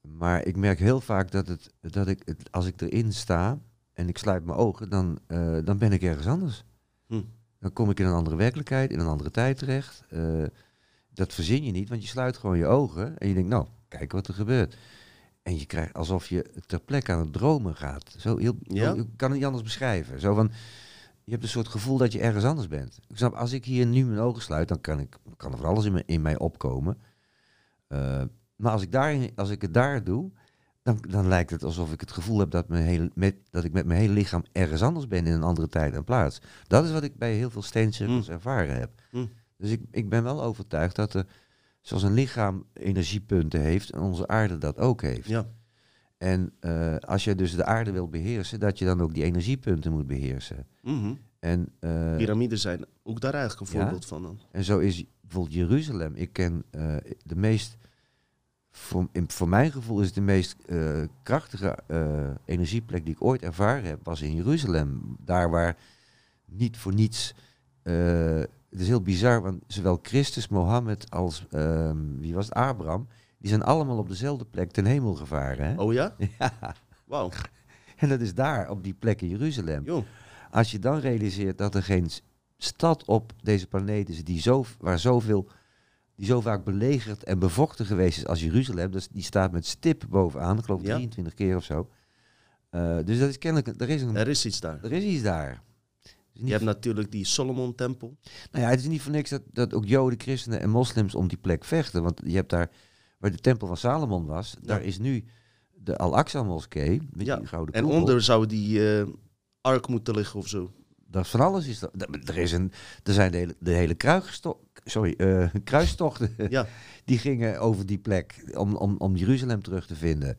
Maar ik merk heel vaak dat, het, dat ik, het, als ik erin sta en ik sluit mijn ogen, dan, eh, dan ben ik ergens anders. Hm. Dan kom ik in een andere werkelijkheid, in een andere tijd terecht. Dat verzin je niet, want je sluit gewoon je ogen en je denkt, nou, kijk wat er gebeurt. En je krijgt alsof je ter plekke aan het dromen gaat. Zo heel, Ja? Ik kan het niet anders beschrijven. Zo van, je hebt een soort gevoel dat je ergens anders bent. Ik snap, als ik hier nu mijn ogen sluit, dan kan, ik, kan er van alles in, me, in mij opkomen. Eh, maar als ik, daar, als ik het daar doe, dan, dan lijkt het alsof ik het gevoel heb dat, mijn hele, met, dat ik met mijn hele lichaam ergens anders ben in een andere tijd en plaats. Dat is wat ik bij heel veel steencirkels Hm. ervaren heb. Hm. Dus ik, ik ben wel overtuigd dat er, zoals een lichaam energiepunten heeft, en onze aarde dat ook heeft. Ja. En eh, als je dus de aarde wil beheersen, dat je dan ook die energiepunten moet beheersen. Mhm. En, eh, Piramiden zijn ook daar eigenlijk een ja? voorbeeld van. Dan. en zo is bijvoorbeeld Jeruzalem. Ik ken eh, de meest, voor, in, voor mijn gevoel is het de meest krachtige energieplek die ik ooit ervaren heb, was in Jeruzalem. Daar waar niet voor niets, het is heel bizar, want zowel Christus, Mohammed als, ehm, wie was het, Abraham, die zijn allemaal op dezelfde plek ten hemel gevaren. Hè? Oh ja? [laughs] Ja, Wauw. en dat is daar, op die plek in Jeruzalem. Joh. Als je dan realiseert dat er geen stad op deze planeet is die zo, waar zoveel, die zo vaak belegerd en bevochten geweest is als Jeruzalem, dus die staat met stip bovenaan, ik geloof Ja. 23 keer of zo. Eh, dus dat is kennelijk, er is, een, Er is iets daar. er is iets daar. Is Je hebt natuurlijk die Solomon-tempel. nou ja, het is niet voor niks dat, dat ook Joden, Christenen en moslims om die plek vechten, want je hebt daar waar de tempel van Salomon was, daar is nu de Al-Aqsa moskee met Ja, die gouden En onder zou die eh, ark moeten liggen of zo. Dat van alles is dat. Er, is een, er zijn de hele, de hele sorry, eh, kruistochten Ja, [laughs] die gingen over die plek om, om, om Jeruzalem terug te vinden.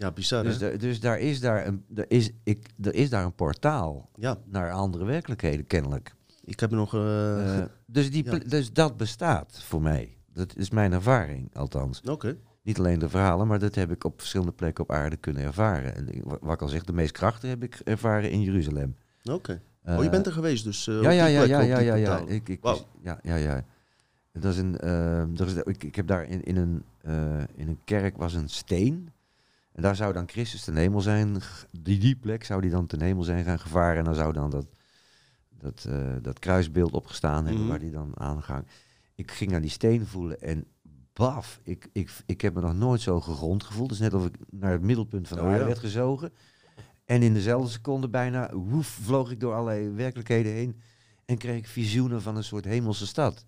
Ja bizar Dus, hè? dus daar, is daar, een, er, is, ik, er is daar een portaal Ja, naar andere werkelijkheden, kennelijk. ik heb nog... eh, Eh, dus, die, ja. dus dat bestaat voor mij. Dat is mijn ervaring, althans. Oké, Niet alleen de verhalen, maar dat heb ik op verschillende plekken op aarde kunnen ervaren. En wat ik al zeg, de meest krachten heb ik ervaren in Jeruzalem. oké. Eh, oh, je bent er geweest dus ja, ja, ja, ja, ja, ja, ja. Ik, ik, ja, ja, ja. Dat is een, er is, ik, ik heb daar in, in, een, in een kerk was een steen. En daar zou dan Christus ten hemel zijn. Die, die plek zou die dan ten hemel zijn gaan gevaren. En dan zou dan dat, dat, eh, dat kruisbeeld opgestaan hebben Mhm. waar die dan aangang. Ik ging naar die steen voelen en baf, ik, ik, ik heb me nog nooit zo gegrond gevoeld. Het is net of ik naar het middelpunt van de Oh, aarde ja. werd gezogen. En in dezelfde seconde bijna, woef, vloog ik door allerlei werkelijkheden heen. En kreeg ik visioenen van een soort hemelse stad.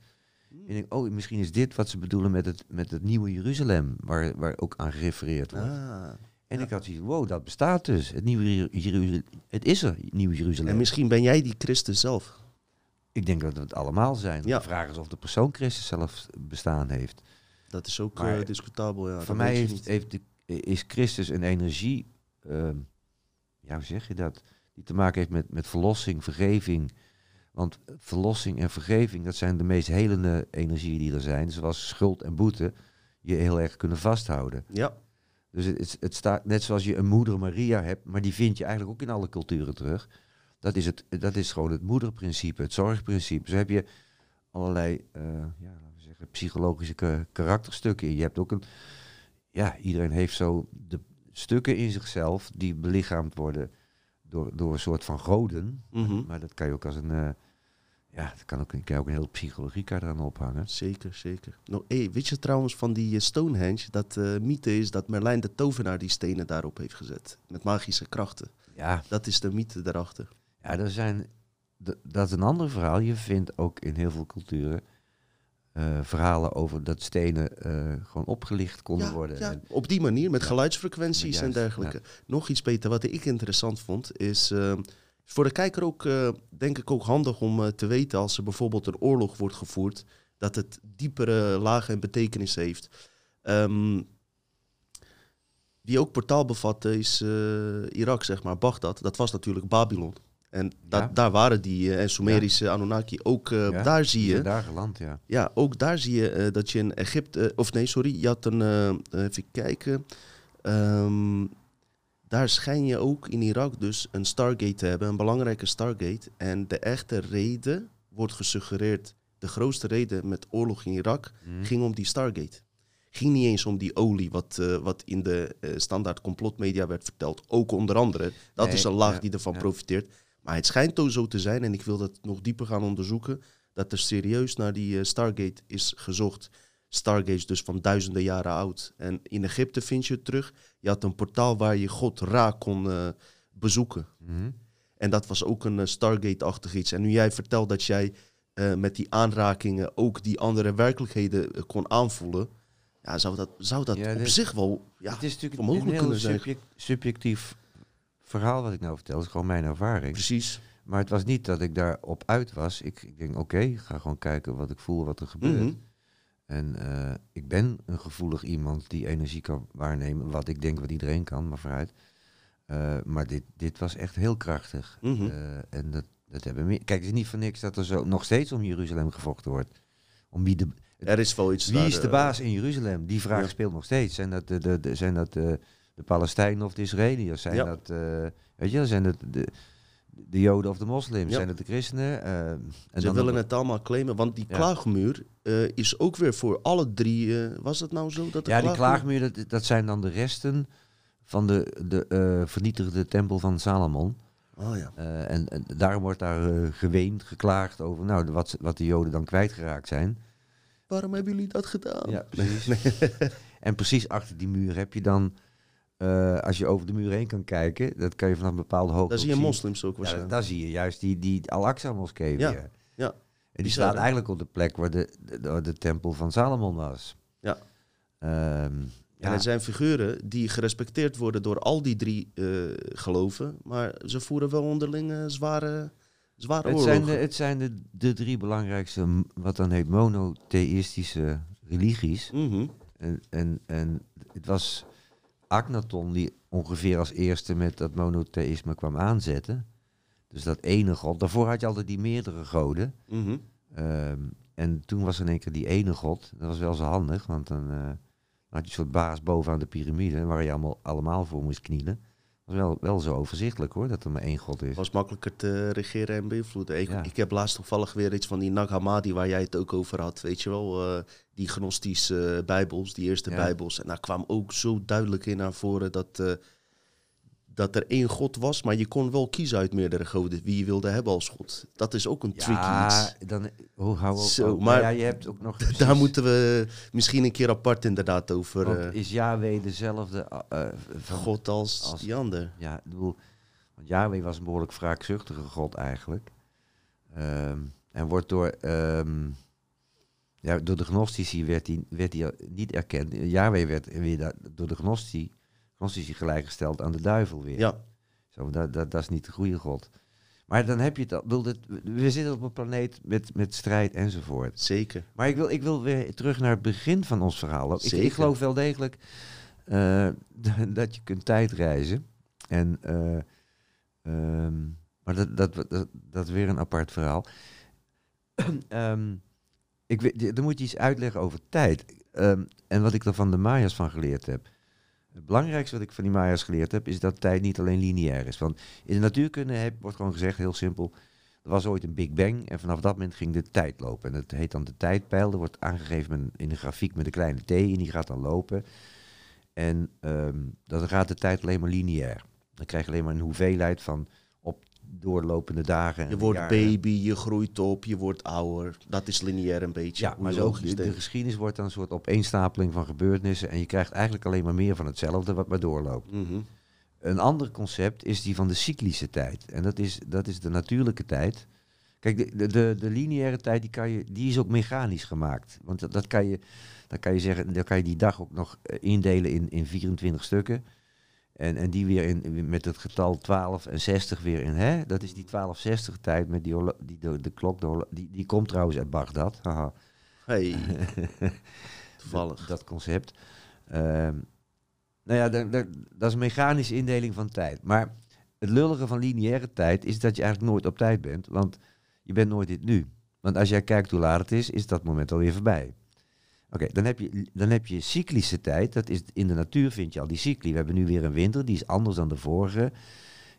En ik denk, oh, misschien is dit wat ze bedoelen met het, met het nieuwe Jeruzalem, waar, waar ook aan gerefereerd wordt. Ah. en ja. ik had zoiets, wow, dat bestaat dus. Het nieuwe Jer- Jeruzalem, het is er, het nieuwe Jeruzalem. En misschien ben jij die Christus zelf. Ik denk dat we het allemaal zijn. Ja. De vraag is of de persoon Christus zelf bestaan heeft. Dat is ook Maar eh, discutabel, ja. Voor mij heeft, heeft de, is Christus een energie, ehm, ja, hoe zeg je dat? Die te maken heeft met, met verlossing, vergeving. Want verlossing en vergeving, dat zijn de meest helende energieën die er zijn. Zoals schuld en boete je heel erg kunnen vasthouden. Ja, Dus het, het, staat net zoals je een moeder Maria hebt, maar die vind je eigenlijk ook in alle culturen terug. Dat is, het, dat is gewoon het moederprincipe, het zorgprincipe. Zo heb je allerlei eh, ja, laten we zeggen, psychologische ka- karakterstukken. Je hebt ook een. Ja, iedereen heeft zo de stukken in zichzelf die belichaamd worden door, door een soort van goden. mhm. Maar dat kan je ook als een. eh, ja, dat kan ook, kan ook een hele psychologie eraan ophangen. zeker, zeker. Nou, hey, weet je trouwens van die eh, Stonehenge, dat eh mythe is dat Merlijn de tovenaar die stenen daarop heeft gezet. Met magische krachten. Ja, Dat is de mythe daarachter. Ja, er zijn, dat is een ander verhaal. Je vindt ook in heel veel culturen eh, verhalen over dat stenen gewoon opgelicht konden Ja, worden. ja, En- op die manier, met Ja. geluidsfrequenties en Juist, dergelijke. Nog iets, Peter, wat ik interessant vond, is voor de kijker ook, eh, denk ik, ook handig om eh, te weten als er bijvoorbeeld een oorlog wordt gevoerd, dat het diepere lagen en betekenis heeft. Ehm, die ook portaal bevatte is eh, Irak, zeg maar, Bagdad. Dat was natuurlijk Babylon. En da- Ja. daar waren die en Sumerische Anunnaki. Ook Ja, daar zie je daar geland, ja. ja, ook daar zie je dat je in Egypte, of nee, sorry, je had een, even kijken, Ehm, daar schijn je ook in Irak dus een Stargate te hebben, een belangrijke Stargate. En de echte reden wordt gesuggereerd, de grootste reden met oorlog in Irak, Mhm. ging om die Stargate. Ging niet eens om die olie, wat, eh, wat in de eh, standaard complotmedia werd verteld. Ook onder andere. Dat Nee, is een laag ja, die ervan ja. profiteert. Maar het schijnt ook zo te zijn, en ik wil dat nog dieper gaan onderzoeken, dat er serieus naar die eh, Stargate is gezocht. Stargate is dus van duizenden jaren oud. En in Egypte vind je het terug. Je had een portaal waar je God Ra kon eh, bezoeken. Mhm. En dat was ook een eh, Stargate-achtig iets. En nu jij vertelt dat jij eh, met die aanrakingen ook die andere werkelijkheden kon aanvoelen. Ja, zou dat, zou dat Ja, op dit- zich wel ja, het is natuurlijk mogelijk een heel kunnen zijn. subject- subjectief verhaal wat ik nou vertel. Het is gewoon mijn ervaring. Precies. Maar het was niet dat ik daarop uit was. Ik, ik denk, oké, ik ga gewoon kijken wat ik voel, wat er gebeurt. Mhm. En eh, ik ben een gevoelig iemand die energie kan waarnemen. Wat ik denk wat iedereen kan, maar vooruit. Eh, maar dit, dit was echt heel krachtig. Mhm. Eh, en dat, dat hebben. Kijk, het is niet voor niks dat er zo nog steeds om Jeruzalem gevochten wordt. Om wie de, Er is wel iets wie is de baas in Jeruzalem? Die vraag ja. speelt nog steeds. Zijn dat de, de, de- zijn dat de, de Palestijnen of de Israëliërs? Zijn Ja. dat, weet je, zijn dat de, de Joden of de moslims? Ja. Zijn dat de christenen? Eh, en Ze dan willen het allemaal claimen, want die Ja. klaagmuur eh, is ook weer voor alle drie. eh, was het nou zo dat de Ja, die klaagmuur- klaagmuur, dat, dat zijn dan de resten van de, de vernietigde tempel van Salomon. Oh ja. En, en daarom wordt daar geweend, geklaagd over nou, wat, wat de Joden dan kwijtgeraakt zijn. Waarom hebben jullie dat gedaan? Ja, [laughs] precies. en precies achter die muur heb je dan, eh, als je over de muur heen kan kijken, dat kan je vanaf een bepaalde hoogte Daar zie je zien. moslims ook Ja, waarschijnlijk. daar zie je juist die, die Al-Aqsa-moskee Ja, weer. ja. En die staat eigenlijk op de plek waar de, de, de tempel van Salomon was. Ja. ehm, ja, En het zijn figuren die gerespecteerd worden door al die drie eh, geloven. Maar ze voeren wel onderling eh, zware, zware het oorlogen. zijn, de, het zijn de, de drie belangrijkste, wat dan heet, monotheïstische religies. Mhm. En, en, en het was Akhenaton die ongeveer als eerste met dat monotheïsme kwam aanzetten. Dus dat ene god. Daarvoor had je altijd die meerdere goden. Mhm. Ehm, en toen was er in één keer die ene god. Dat was wel zo handig, want dan eh, had je een soort baas bovenaan de piramide waar je allemaal, allemaal voor moest knielen. Dat was wel, wel zo overzichtelijk hoor, dat er maar één god is. was makkelijker te regeren en beïnvloeden. Ik, Ja. ik heb laatst toevallig weer iets van die Nag Hammadi waar jij het ook over had. Weet je wel, eh, die gnostische bijbels, die eerste Ja. bijbels. En daar kwam ook zo duidelijk in naar voren dat, eh, dat er één god was. Maar je kon wel kiezen uit meerdere goden wie je wilde hebben als god. Dat is ook een tricky ja, iets. dan, hoe hou op. Zo, oh, maar- ja, je hebt ook nog. Daar moeten we misschien een keer apart inderdaad over. want eh, is Yahweh dezelfde eh, van god als, als- die ander. Ja, ik bedoel, want Yahweh was een behoorlijk wraakzuchtige god eigenlijk. Ehm, en wordt door, ehm, ja, door de gnostici werd hij, werd hij niet erkend. Yahweh werd weer door de gnostici, gnostici gelijkgesteld aan de duivel weer. Ja, Zo, dat, dat, dat is niet de goede god. Maar dan heb je het al. bedoel, dit- We zitten op een planeet met, met strijd enzovoort. zeker. Maar ik wil, ik wil weer terug naar het begin van ons verhaal. Ik, ik geloof wel degelijk eh, [laughs] dat je kunt tijdreizen. En, eh, ehm, maar dat, dat, dat, dat is weer een apart verhaal. [clears throat] Ehm, ik, dan moet je iets uitleggen over tijd. Ehm, en wat ik er van de Maya's van geleerd heb. Het belangrijkste wat ik van die Maya's geleerd heb, is dat tijd niet alleen lineair is. Want in de natuurkunde wordt gewoon gezegd, heel simpel, er was ooit een Big Bang en vanaf dat moment ging de tijd lopen. En dat heet dan de tijdpijl. Dat wordt aangegeven in een grafiek met een kleine t en die gaat dan lopen. En ehm, dan gaat de tijd alleen maar lineair. Dan krijg je alleen maar een hoeveelheid van doorlopende dagen. Je wordt jaren. baby, je groeit op, je wordt ouder. Dat is lineair een beetje. Ja, maar zo, de, de geschiedenis wordt dan een soort opeenstapeling van gebeurtenissen. En je krijgt eigenlijk alleen maar meer van hetzelfde wat maar doorloopt. Mhm. Een ander concept is die van de cyclische tijd. En dat is, dat is de natuurlijke tijd. Kijk, de, de, de, de lineaire tijd die, kan je, die is ook mechanisch gemaakt. Want dat, dat kan je, dan kan je zeggen, dan kan je die dag ook nog eh, indelen in, in 24 stukken. En, en die weer in, met het getal 12 en 60 weer in. Hè? Dat is die 1260 tijd met die, die de, de klok. De die, die komt trouwens uit Bagdad. Haha. Hey, [laughs] toevallig. Dat, dat concept. Ehm, nou ja, da- da- dat is een mechanische indeling van tijd. Maar het lullige van lineaire tijd is dat je eigenlijk nooit op tijd bent. Want je bent nooit het nu. Want als jij kijkt hoe laat het is, is dat moment alweer voorbij. Oké, dan, heb je, dan heb je cyclische tijd. Dat is, in de natuur vind je al die cycli. We hebben nu weer een winter, die is anders dan de vorige.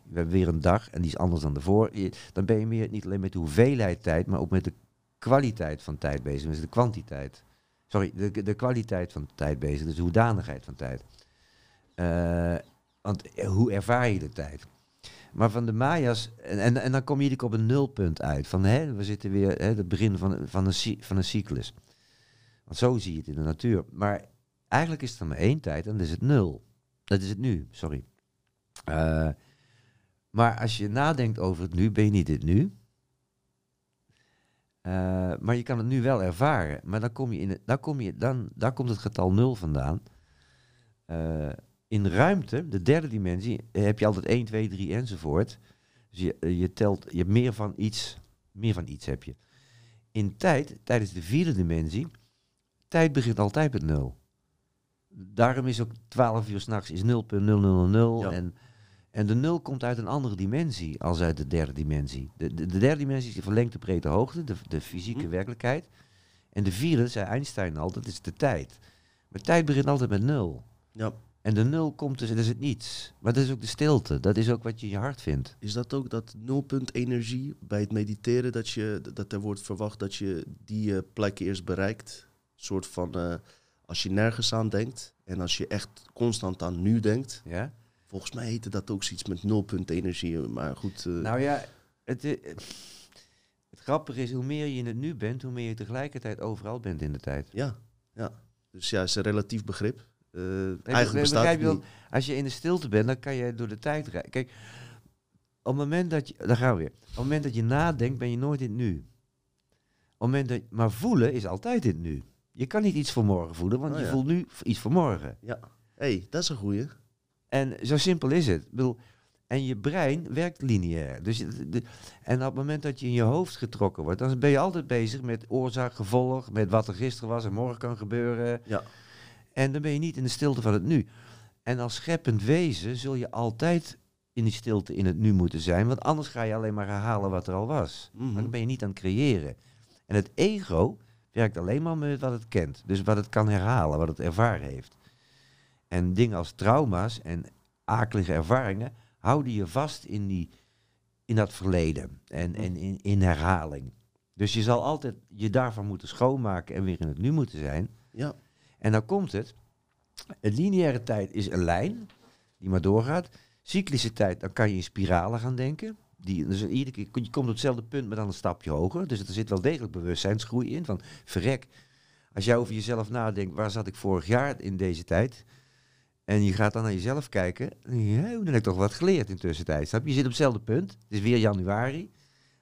We hebben weer een dag en die is anders dan de vorige. Dan ben je meer niet alleen met de hoeveelheid tijd, maar ook met de kwaliteit van tijd bezig. Dus de kwantiteit. Sorry, de, de kwaliteit van tijd bezig. Dus de hoedanigheid van tijd. Eh, want eh, hoe ervaar je de tijd? Maar van de Maya's, en, en, en dan kom je op een nulpunt uit. Van hè, we zitten weer hè, het begin van, van, een, van een cyclus. Want zo zie je het in de natuur. Maar eigenlijk is er maar één tijd en is het nul. Dat is het nu, sorry. Eh, maar als je nadenkt over het nu, ben je niet het nu. Eh, maar je kan het nu wel ervaren. Maar dan kom je in het, dan kom je, dan, daar komt het getal nul vandaan. Eh, in ruimte, de derde dimensie, heb je altijd 1, 2, 3 enzovoort. Dus je, je telt, je hebt meer van iets, meer van iets heb je. In tijd, tijdens de vierde dimensie, tijd begint altijd met nul. Daarom is ook 12 uur s'nachts is 0.0000 Ja. en, en de nul komt uit een andere dimensie als uit de derde dimensie. De, de, de derde dimensie is de verlengde breedte hoogte, de, de fysieke Hm. werkelijkheid. En de vierde, zei Einstein al, dat is de tijd. Maar tijd begint altijd met nul. Ja. En de nul komt dus, dat is het niets. Maar dat is ook de stilte. Dat is ook wat je in je hart vindt. Is dat ook dat nulpunt energie bij het mediteren, dat, je, dat er wordt verwacht dat je die eh, plek eerst bereikt? Een soort van, eh, als je nergens aan denkt en als je echt constant aan nu denkt. Ja? Volgens mij heette dat ook zoiets met nulpunt energie, maar goed. eh, Nou ja, het, i- het grappige is, hoe meer je in het nu bent, hoe meer je tegelijkertijd overal bent in de tijd. Ja, ja. Dus ja, het is een relatief begrip. Eh, Nee, eigenlijk bestaat het niet. Als je in de stilte bent, dan kan je door de tijd rijden. Kijk, op het moment dat je, daar gaan we weer. Op het moment dat je nadenkt, ben je nooit in het nu. Op het moment dat, maar voelen is altijd in het nu. Je kan niet iets voor morgen voeden, want Oh, je ja. voelt nu iets voor morgen. Ja. hey, dat is een goeie. En zo simpel is het. Ik bedoel, en je brein werkt lineair. Dus de- en op het moment dat je in je hoofd getrokken wordt, dan ben je altijd bezig met oorzaak, gevolg, met wat er gisteren was en morgen kan gebeuren. Ja. En dan ben je niet in de stilte van het nu. En als scheppend wezen zul je altijd in die stilte in het nu moeten zijn, want anders ga je alleen maar herhalen wat er al was. Mhm. Dan ben je niet aan het creëren. En het ego werkt alleen maar met wat het kent. Dus wat het kan herhalen, wat het ervaren heeft. En dingen als trauma's en akelige ervaringen houden je vast in, die, in dat verleden en, en in, in herhaling. Dus je zal altijd je daarvan moeten schoonmaken en weer in het nu moeten zijn. Ja. En dan komt het. Een lineaire tijd is een lijn die maar doorgaat. Cyclische tijd, dan kan je in spiralen gaan denken. Die, dus iedere keer, je komt op hetzelfde punt, maar dan een stapje hoger. Dus er zit wel degelijk bewustzijnsgroei in. Van verrek, als jij over jezelf nadenkt, waar zat ik vorig jaar in deze tijd? En je gaat dan naar jezelf kijken. Ja, dan heb ik toch wat geleerd in tussentijd. Je? Zit op hetzelfde punt. Het is weer januari.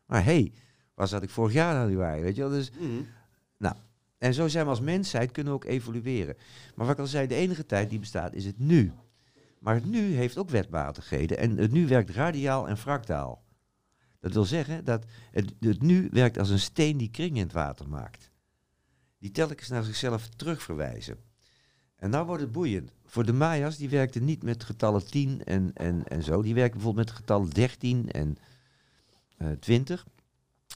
Maar hé, hey, waar zat ik vorig jaar in januari? Weet je wel? Dus Mhm. en zo zijn we als mensheid, kunnen we ook evolueren. Maar wat ik al zei, de enige tijd die bestaat is het nu. Maar het nu heeft ook wetmatigheden en het nu werkt radiaal en fractaal. Dat wil zeggen dat het, het nu werkt als een steen die kring in het water maakt. Die telkens naar zichzelf terugverwijzen. En nou wordt het boeiend. Voor de Maya's, die werkten niet met getallen 10 en, en, en zo. Die werkten bijvoorbeeld met getallen 13 en eh 20.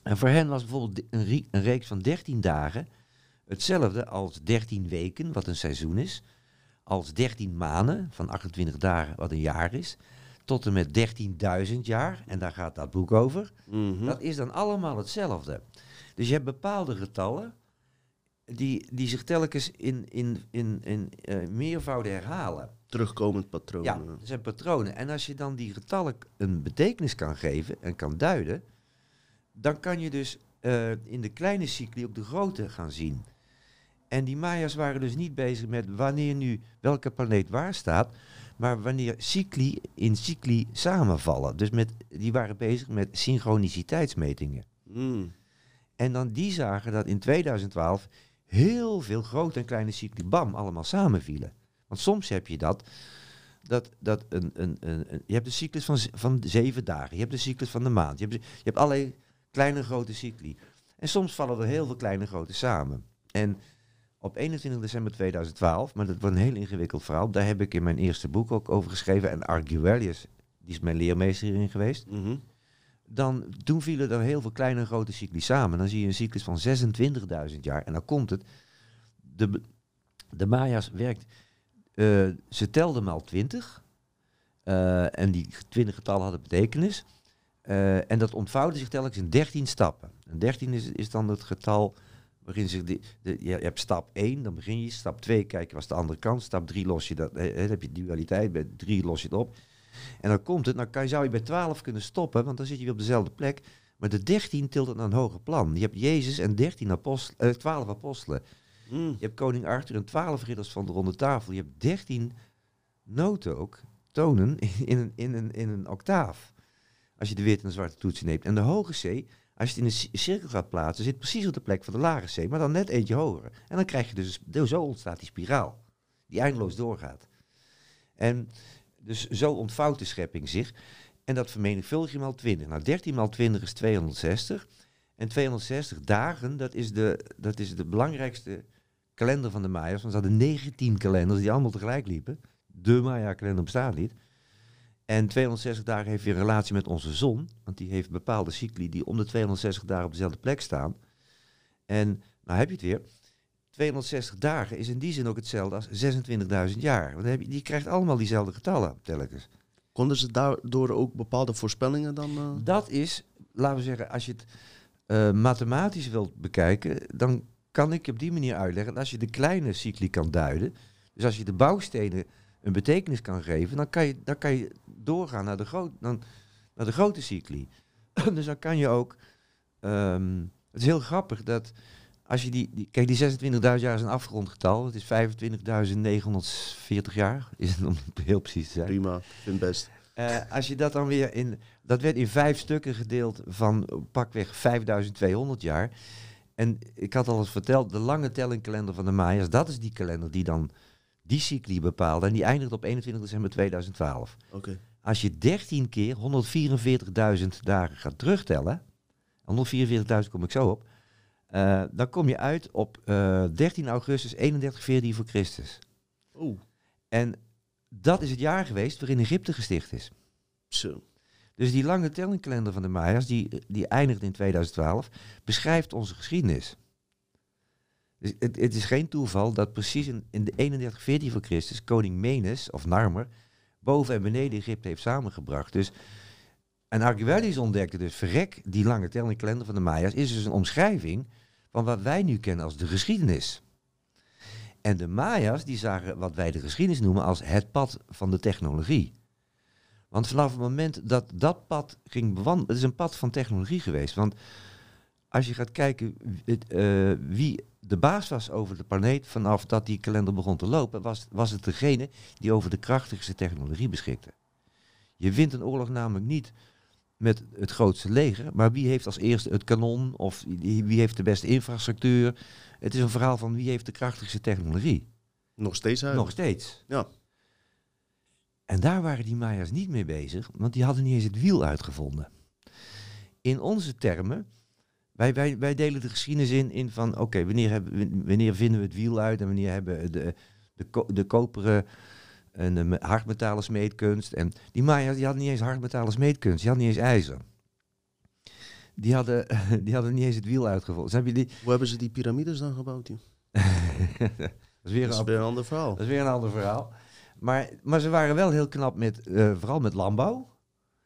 En voor hen was bijvoorbeeld een, een reeks van 13 dagen hetzelfde als 13 weken, wat een seizoen is. Als 13 maanden, van 28 dagen, wat een jaar is. Tot en met 13.000 jaar, en daar gaat dat boek over. Mhm. Dat is dan allemaal hetzelfde. Dus je hebt bepaalde getallen die, die zich telkens in, in, in, in eh, meervouden herhalen. Terugkomend patroon. Ja, er zijn patronen. En als je dan die getallen een betekenis kan geven en kan duiden, dan kan je dus eh, in de kleine cycli ook de grote gaan zien. En die Maya's waren dus niet bezig met wanneer nu welke planeet waar staat, maar wanneer cycli in cycli samenvallen. Dus met, die waren bezig met synchroniciteitsmetingen. Mm. En dan die zagen dat in 2012 heel veel grote en kleine cycli bam allemaal samenvielen. Want soms heb je dat, dat, dat een, een, een, een- je hebt de cyclus van, van zeven dagen, je hebt de cyclus van de maand, je hebt, je hebt allerlei kleine en grote cycli. En soms vallen er heel veel kleine en grote samen. En op 21 december 2012, maar dat wordt een heel ingewikkeld verhaal, daar heb ik in mijn eerste boek ook over geschreven. En Arguellius, die is mijn leermeester hierin geweest Mhm. dan toen vielen er heel veel kleine en grote cycli samen. Dan zie je een cyclus van 26.000 jaar. En dan komt het. De, de Maya's werkt. eh, ze telden maal 20. eh, en die 20 getallen hadden betekenis. Eh, en dat ontvouwde zich telkens in 13 stappen. En 13 is, is dan het getal waarin zich de, de, je, hebt stap 1, dan begin je. Stap 2, kijk je was de andere kant. Stap 3 los je dat. dan heb je dualiteit. Bij 3 los je het op. En dan komt het, dan kan, zou je bij 12 kunnen stoppen, want dan zit je weer op dezelfde plek. Maar de 13 tilt het naar een hoger plan. Je hebt Jezus en 13 apostel, eh, 12 apostelen. Mm. Je hebt koning Arthur en 12 ridders van de ronde tafel. Je hebt 13 noten ook, tonen, in een, in een, in een octaaf. Als je de witte en de zwarte toetsen neemt. En de hoge C, als je het in een ci- cirkel gaat plaatsen, zit precies op de plek van de lage C, maar dan net eentje hoger. En dan krijg je dus, zo ontstaat die spiraal, die eindeloos doorgaat. En dus zo ontvouwt de schepping zich. En dat vermenigvuldig je maal 20. Nou, 13 maal 20 is 260. En 260 dagen, dat is de, dat is de belangrijkste kalender van de Maya's. Want ze hadden 19 kalenders die allemaal tegelijk liepen. De Maya-kalender bestaat niet. En 260 dagen heeft weer een relatie met onze zon. Want die heeft bepaalde cycli die om de 260 dagen op dezelfde plek staan. En nou heb je het weer. 260 dagen is in die zin ook hetzelfde als 26.000 jaar. Want heb je, die krijgt allemaal diezelfde getallen telkens. Konden ze daardoor ook bepaalde voorspellingen dan... eh, Dat is, laten we zeggen, als je het eh, mathematisch wilt bekijken, dan kan ik op die manier uitleggen. Als je de kleine cycli kan duiden, dus als je de bouwstenen een betekenis kan geven, dan kan je, dan kan je doorgaan naar de, groot, dan, naar de grote cycli. [clears throat] dus dan kan je ook. ehm, het is heel grappig dat als je die. die kijk, die 26.000 jaar is een afgerond getal. Het is 25.940 jaar, [laughs] is het om heel precies te zijn. Prima, vind best. Eh, als je dat dan weer in. Dat werd in vijf stukken gedeeld van pakweg 5200 jaar. En ik had al eens verteld, de lange tellingkalender van de Maya's, dat is die kalender die dan die cycli bepaalt. En die eindigt op 21 december 2012. Oké. Als je 13 keer 144.000 dagen gaat terugtellen, 144.000 kom ik zo op, eh, dan kom je uit op eh, 13 augustus 31 voor Christus. Oeh, En dat is het jaar geweest waarin Egypte gesticht is. zo. Dus die lange tellingkalender van de Maya's, die, die eindigt in 2012, beschrijft onze geschiedenis. Dus het, het is geen toeval dat precies in, in de 3114 voor Christus koning Menes, of Narmer, boven en beneden Egypte heeft samengebracht. Dus, en Archibaldus ontdekte dus, verrek, die lange tellingkalender van de Maya's is dus een omschrijving van wat wij nu kennen als de geschiedenis. En de Maya's, die zagen wat wij de geschiedenis noemen als het pad van de technologie. Want vanaf het moment dat dat pad ging bewandelen, het is een pad van technologie geweest. Want als je gaat kijken eh, wie de baas was over de planeet vanaf dat die kalender begon te lopen, was, was het degene die over de krachtigste technologie beschikte. Je wint een oorlog namelijk niet met het grootste leger, maar wie heeft als eerste het kanon of wie wie heeft de beste infrastructuur. Het is een verhaal van wie heeft de krachtigste technologie. Nog steeds uit. Nog steeds. Ja. En daar waren die Maya's niet mee bezig, want die hadden niet eens het wiel uitgevonden. In onze termen, wij, wij, wij delen de geschiedenis in, in van, oké, wanneer, hebben- wanneer vinden we het wiel uit en wanneer hebben de, de, ko- de koperen en de me- hardmetalen smeedkunst. En die Maya's die hadden niet eens hardmetalen smeedkunst, die hadden niet eens ijzer. Die hadden, [laughs] die hadden niet eens het wiel uitgevonden. Je die? Hoe hebben ze die piramides dan gebouwd? [laughs] dat is weer Dat is een weer een ander verhaal. Dat is weer een ander verhaal. Maar, maar ze waren wel heel knap met, eh, vooral met landbouw.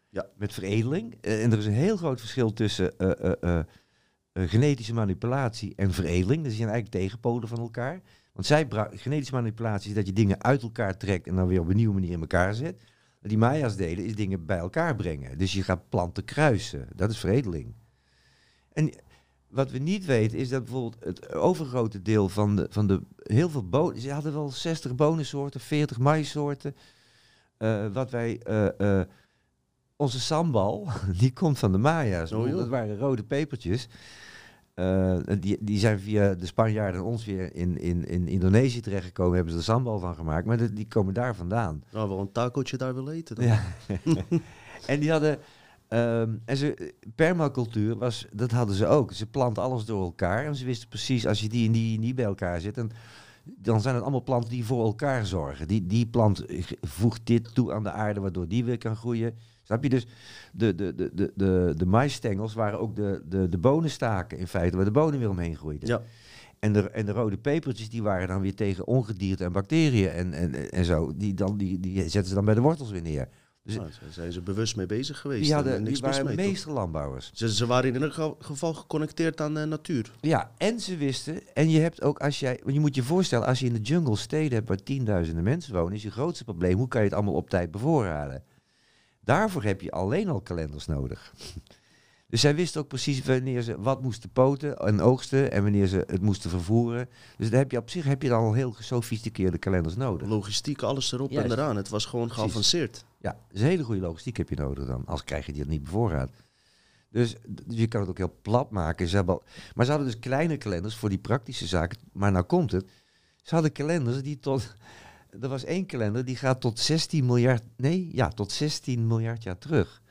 Ja. Met veredeling. Eh, en er is een heel groot verschil tussen eh, genetische manipulatie en veredeling. Dat zijn eigenlijk tegenpolen van elkaar. Want zij genetische manipulatie is dat je dingen uit elkaar trekt en dan weer op een nieuwe manier in elkaar zet. Wat die Maya's deden is dingen bij elkaar brengen. Dus je gaat planten kruisen. Dat is veredeling. En wat we niet weten is dat bijvoorbeeld het overgrote deel van de, van de heel veel bonen, ze hadden wel 60 bonensoorten, 40 maïssoorten. Eh, wat wij, eh, eh, onze sambal, [laughs] die komt van de Maya's. Oh, dat waren rode pepertjes. Eh, die, die zijn via de Spanjaarden en ons weer in, in, in Indonesië terechtgekomen, hebben ze er sambal van gemaakt. Maar de- die komen daar vandaan. Nou, wel een tacootje daar willen eten dan. Ja. [laughs] en die hadden. ehm, en ze, permacultuur was, dat hadden ze ook. Ze planten alles door elkaar. En ze wisten precies, als je die en die en die bij elkaar zit, dan, dan zijn het allemaal planten die voor elkaar zorgen. Die, die plant voegt dit toe aan de aarde, waardoor die weer kan groeien. Snap je? Dus de, de, de, de, de, de maisstengels waren ook de, de, de bonenstaken in feite, waar de bonen weer omheen groeiden. Ja. En de, en de rode pepertjes die waren dan weer tegen ongedierte en bacteriën en, en, en zo. Die, dan, die, die zetten ze dan bij de wortels weer neer. Dus Nou, daar zijn ze bewust mee bezig geweest. hadden, niks die waren mee, toch? meesterlandbouwers. Ze, ze waren in geval- geval geconnecteerd aan de natuur. Ja, en ze wisten, en je hebt ook als jij, want je moet je voorstellen, als je in de jungle steden hebt waar tienduizenden mensen wonen, is je grootste probleem, hoe kan je het allemaal op tijd bevoorraden? Daarvoor heb je alleen al kalenders nodig. [laughs] Dus zij wisten ook precies wanneer ze wat moesten poten en oogsten en wanneer ze het moesten vervoeren. Dus daar heb je op zich heb je dan al heel gesofisticeerde kalenders nodig. Logistiek, alles erop Juist. en eraan. Het was gewoon Precies. geavanceerd. Ja, dus een hele goede logistiek heb je nodig dan. Als krijg je die niet bevoorraad. Dus, dus je kan het ook heel plat maken. Ze hebben al- maar ze hadden dus kleine kalenders voor die praktische zaken. Maar nou komt het. Ze hadden kalenders die tot... Er was één kalender die gaat tot 16 miljard... Nee, ja, tot 16 miljard jaar terug.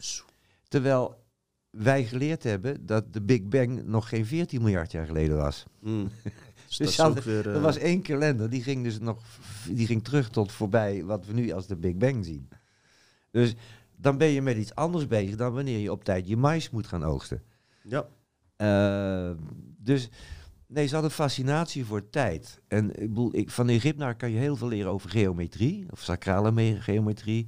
Terwijl wij geleerd hebben dat de Big Bang nog geen 14 miljard jaar geleden was. Mm. [laughs] Dus hadden- weer... Er eh, was één kalender, die ging dus nog die ging terug tot voorbij wat we nu als de Big Bang zien. Dus dan ben je met iets anders bezig dan wanneer je op tijd je mais moet gaan oogsten. Ja, Eh, dus nee, ze hadden fascinatie voor tijd. En ik bedoel, ik, van Egyptenaar kan je heel veel leren over geometrie, of sacrale me- geometrie.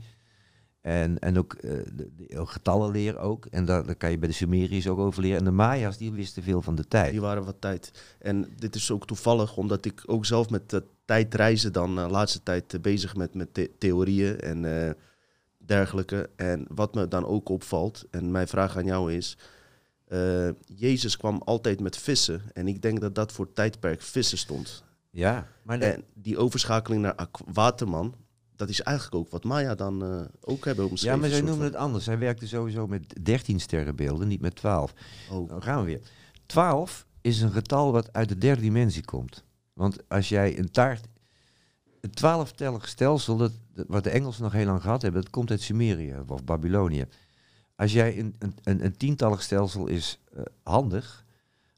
En, en ook eh, de, de getallenleer ook. En daar, daar kan je bij de Sumeriërs ook over leren. En de Maya's, die wisten veel van de tijd. die waren wat tijd. En dit is ook toevallig, omdat ik ook zelf met uh, tijdreizen dan de laatste tijd eh, bezig met, met the- theorieën en eh, dergelijke. En wat me dan ook opvalt, en mijn vraag aan jou is... eh, Jezus kwam altijd met vissen. En ik denk dat dat voor het tijdperk vissen stond. Ja, maar En die overschakeling naar waterman, dat is eigenlijk ook wat Maya dan eh, ook hebben omschreven. Ja, maar zij noemen het anders. Zij werkte sowieso met 13 sterrenbeelden, niet met 12. van- Oh, Dan gaan we weer. 12 is een getal wat uit de derde dimensie komt. Want als jij een taart... Het twaalftellig stelsel, dat, dat- wat de Engelsen nog heel lang gehad hebben, dat komt uit Sumerië of Babylonië. Als jij een, een, een, tientallig stelsel is eh, handig,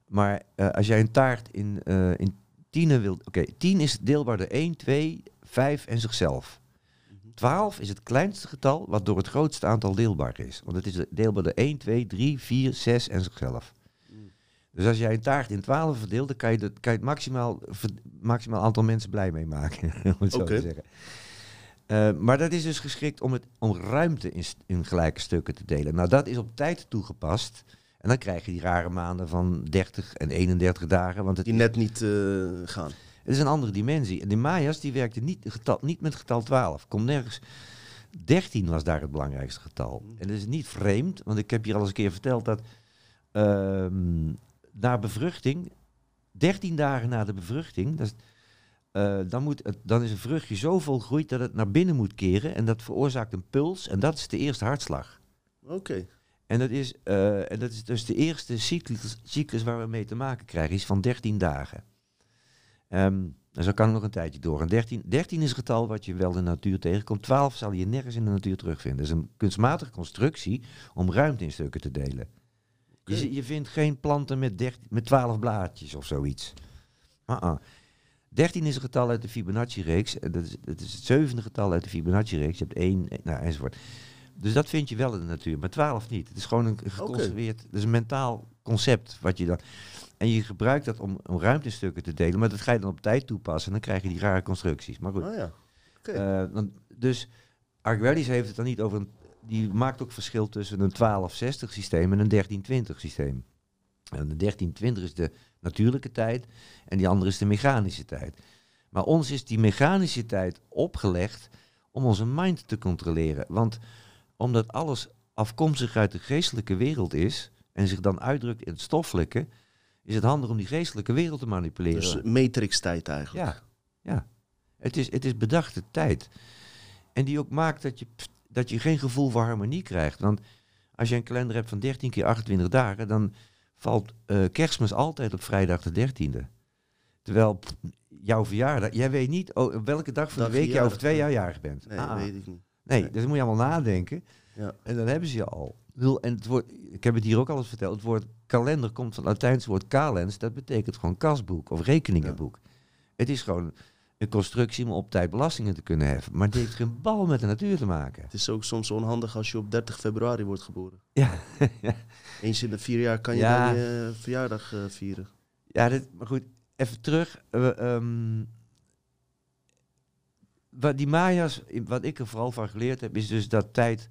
maar eh, als jij een taart in, eh in tienen wilt... Oké, 10 is deelbaar door 1, 2, 5 en zichzelf. 12 is het kleinste getal wat door het grootste aantal deelbaar is. Want het is deelbaar door 1, 2, 3, 4, 6 en zichzelf. Dus als jij een taart in 12 verdeelt, dan kan je, dat, kan je het maximaal, maximaal aantal mensen blij mee maken. [laughs] om het zo te zeggen. Eh, maar dat is dus geschikt om, het, om ruimte in, gelijke stukken te delen. Nou, dat is op tijd toegepast. En dan krijg je die rare maanden van 30 en 31 dagen. Want het, Die net niet eh, gaan. het is een andere dimensie. En de Maya's die werkten niet, getal, niet met getal 12. Komt nergens. 13 was daar het belangrijkste getal. En dat is niet vreemd, want ik heb hier al eens een keer verteld dat ehm, na bevruchting, 13 dagen na de bevruchting, dat is, eh, dan, moet het, dan is een vruchtje zo volgroeid dat het naar binnen moet keren. En dat veroorzaakt een puls en dat is de eerste hartslag. Oké. En dat is, eh, en dat is dus de eerste cyclus, cyclus waar we mee te maken krijgen, is van 13 dagen. Ehm en zo kan het nog een tijdje doorgaan. 13, 13 is een getal wat je wel in de natuur tegenkomt. 12 zal je nergens in de natuur terugvinden. Dat is een kunstmatige constructie om ruimte in stukken te delen. Je, je vindt geen planten met, 13, met 12 blaadjes of zoiets. Uh-uh. 13 is een getal uit de Fibonacci-reeks. En Dat is, dat is het zevende getal uit de Fibonacci-reeks. Je hebt één, eh, nou, enzovoort. Dus dat vind je wel in de natuur, maar 12 niet. Het is gewoon een geconstrueerd, het is een mentaal concept wat je dan. En je gebruikt dat om, om ruimtestukken te delen, maar dat ga je dan op tijd toepassen en dan krijg je die rare constructies. Maar goed, Ah ja. Oké. eh, dan, dus Archimedes heeft het dan niet over een. Die maakt ook verschil tussen een 1260 systeem en een 1320 systeem. En de 1320 is de natuurlijke tijd en die andere is de mechanische tijd. Maar ons is die mechanische tijd opgelegd om onze mind te controleren. Want omdat alles afkomstig uit de geestelijke wereld is en zich dan uitdrukt in het stoffelijke, is het handig om die geestelijke wereld te manipuleren. Dus matrix-tijd eigenlijk. Ja, ja. Het is, het is bedachte tijd. En die ook maakt dat je, dat je geen gevoel voor harmonie krijgt. Want als je een kalender hebt van 13 keer 28 dagen, dan valt eh, kerstmis altijd op vrijdag de 13e. Terwijl pff, jouw verjaardag, jij weet niet oh, op welke dag van Dag de week je jij over twee jaar bent. jarig bent. Nee, Ah, weet ik niet. nee, nee. dus moet je allemaal nadenken. Ja. En dan hebben ze je al. En het woord, ik heb het hier ook al eens verteld. Het woord kalender komt van het Latijnse woord calens. Dat betekent gewoon kasboek of rekeningenboek. Het is gewoon constructie om op tijd belastingen te kunnen heffen. Maar het heeft geen bal met de natuur te maken. Het is ook soms onhandig als je op 30 februari wordt geboren. Ja. [laughs] Eens in de vier jaar kan je Ja. dan je eh, verjaardag eh, vieren. ja dit, maar goed, even terug. Ehm, wat die Maya's, wat ik er vooral van geleerd heb, is dus dat tijd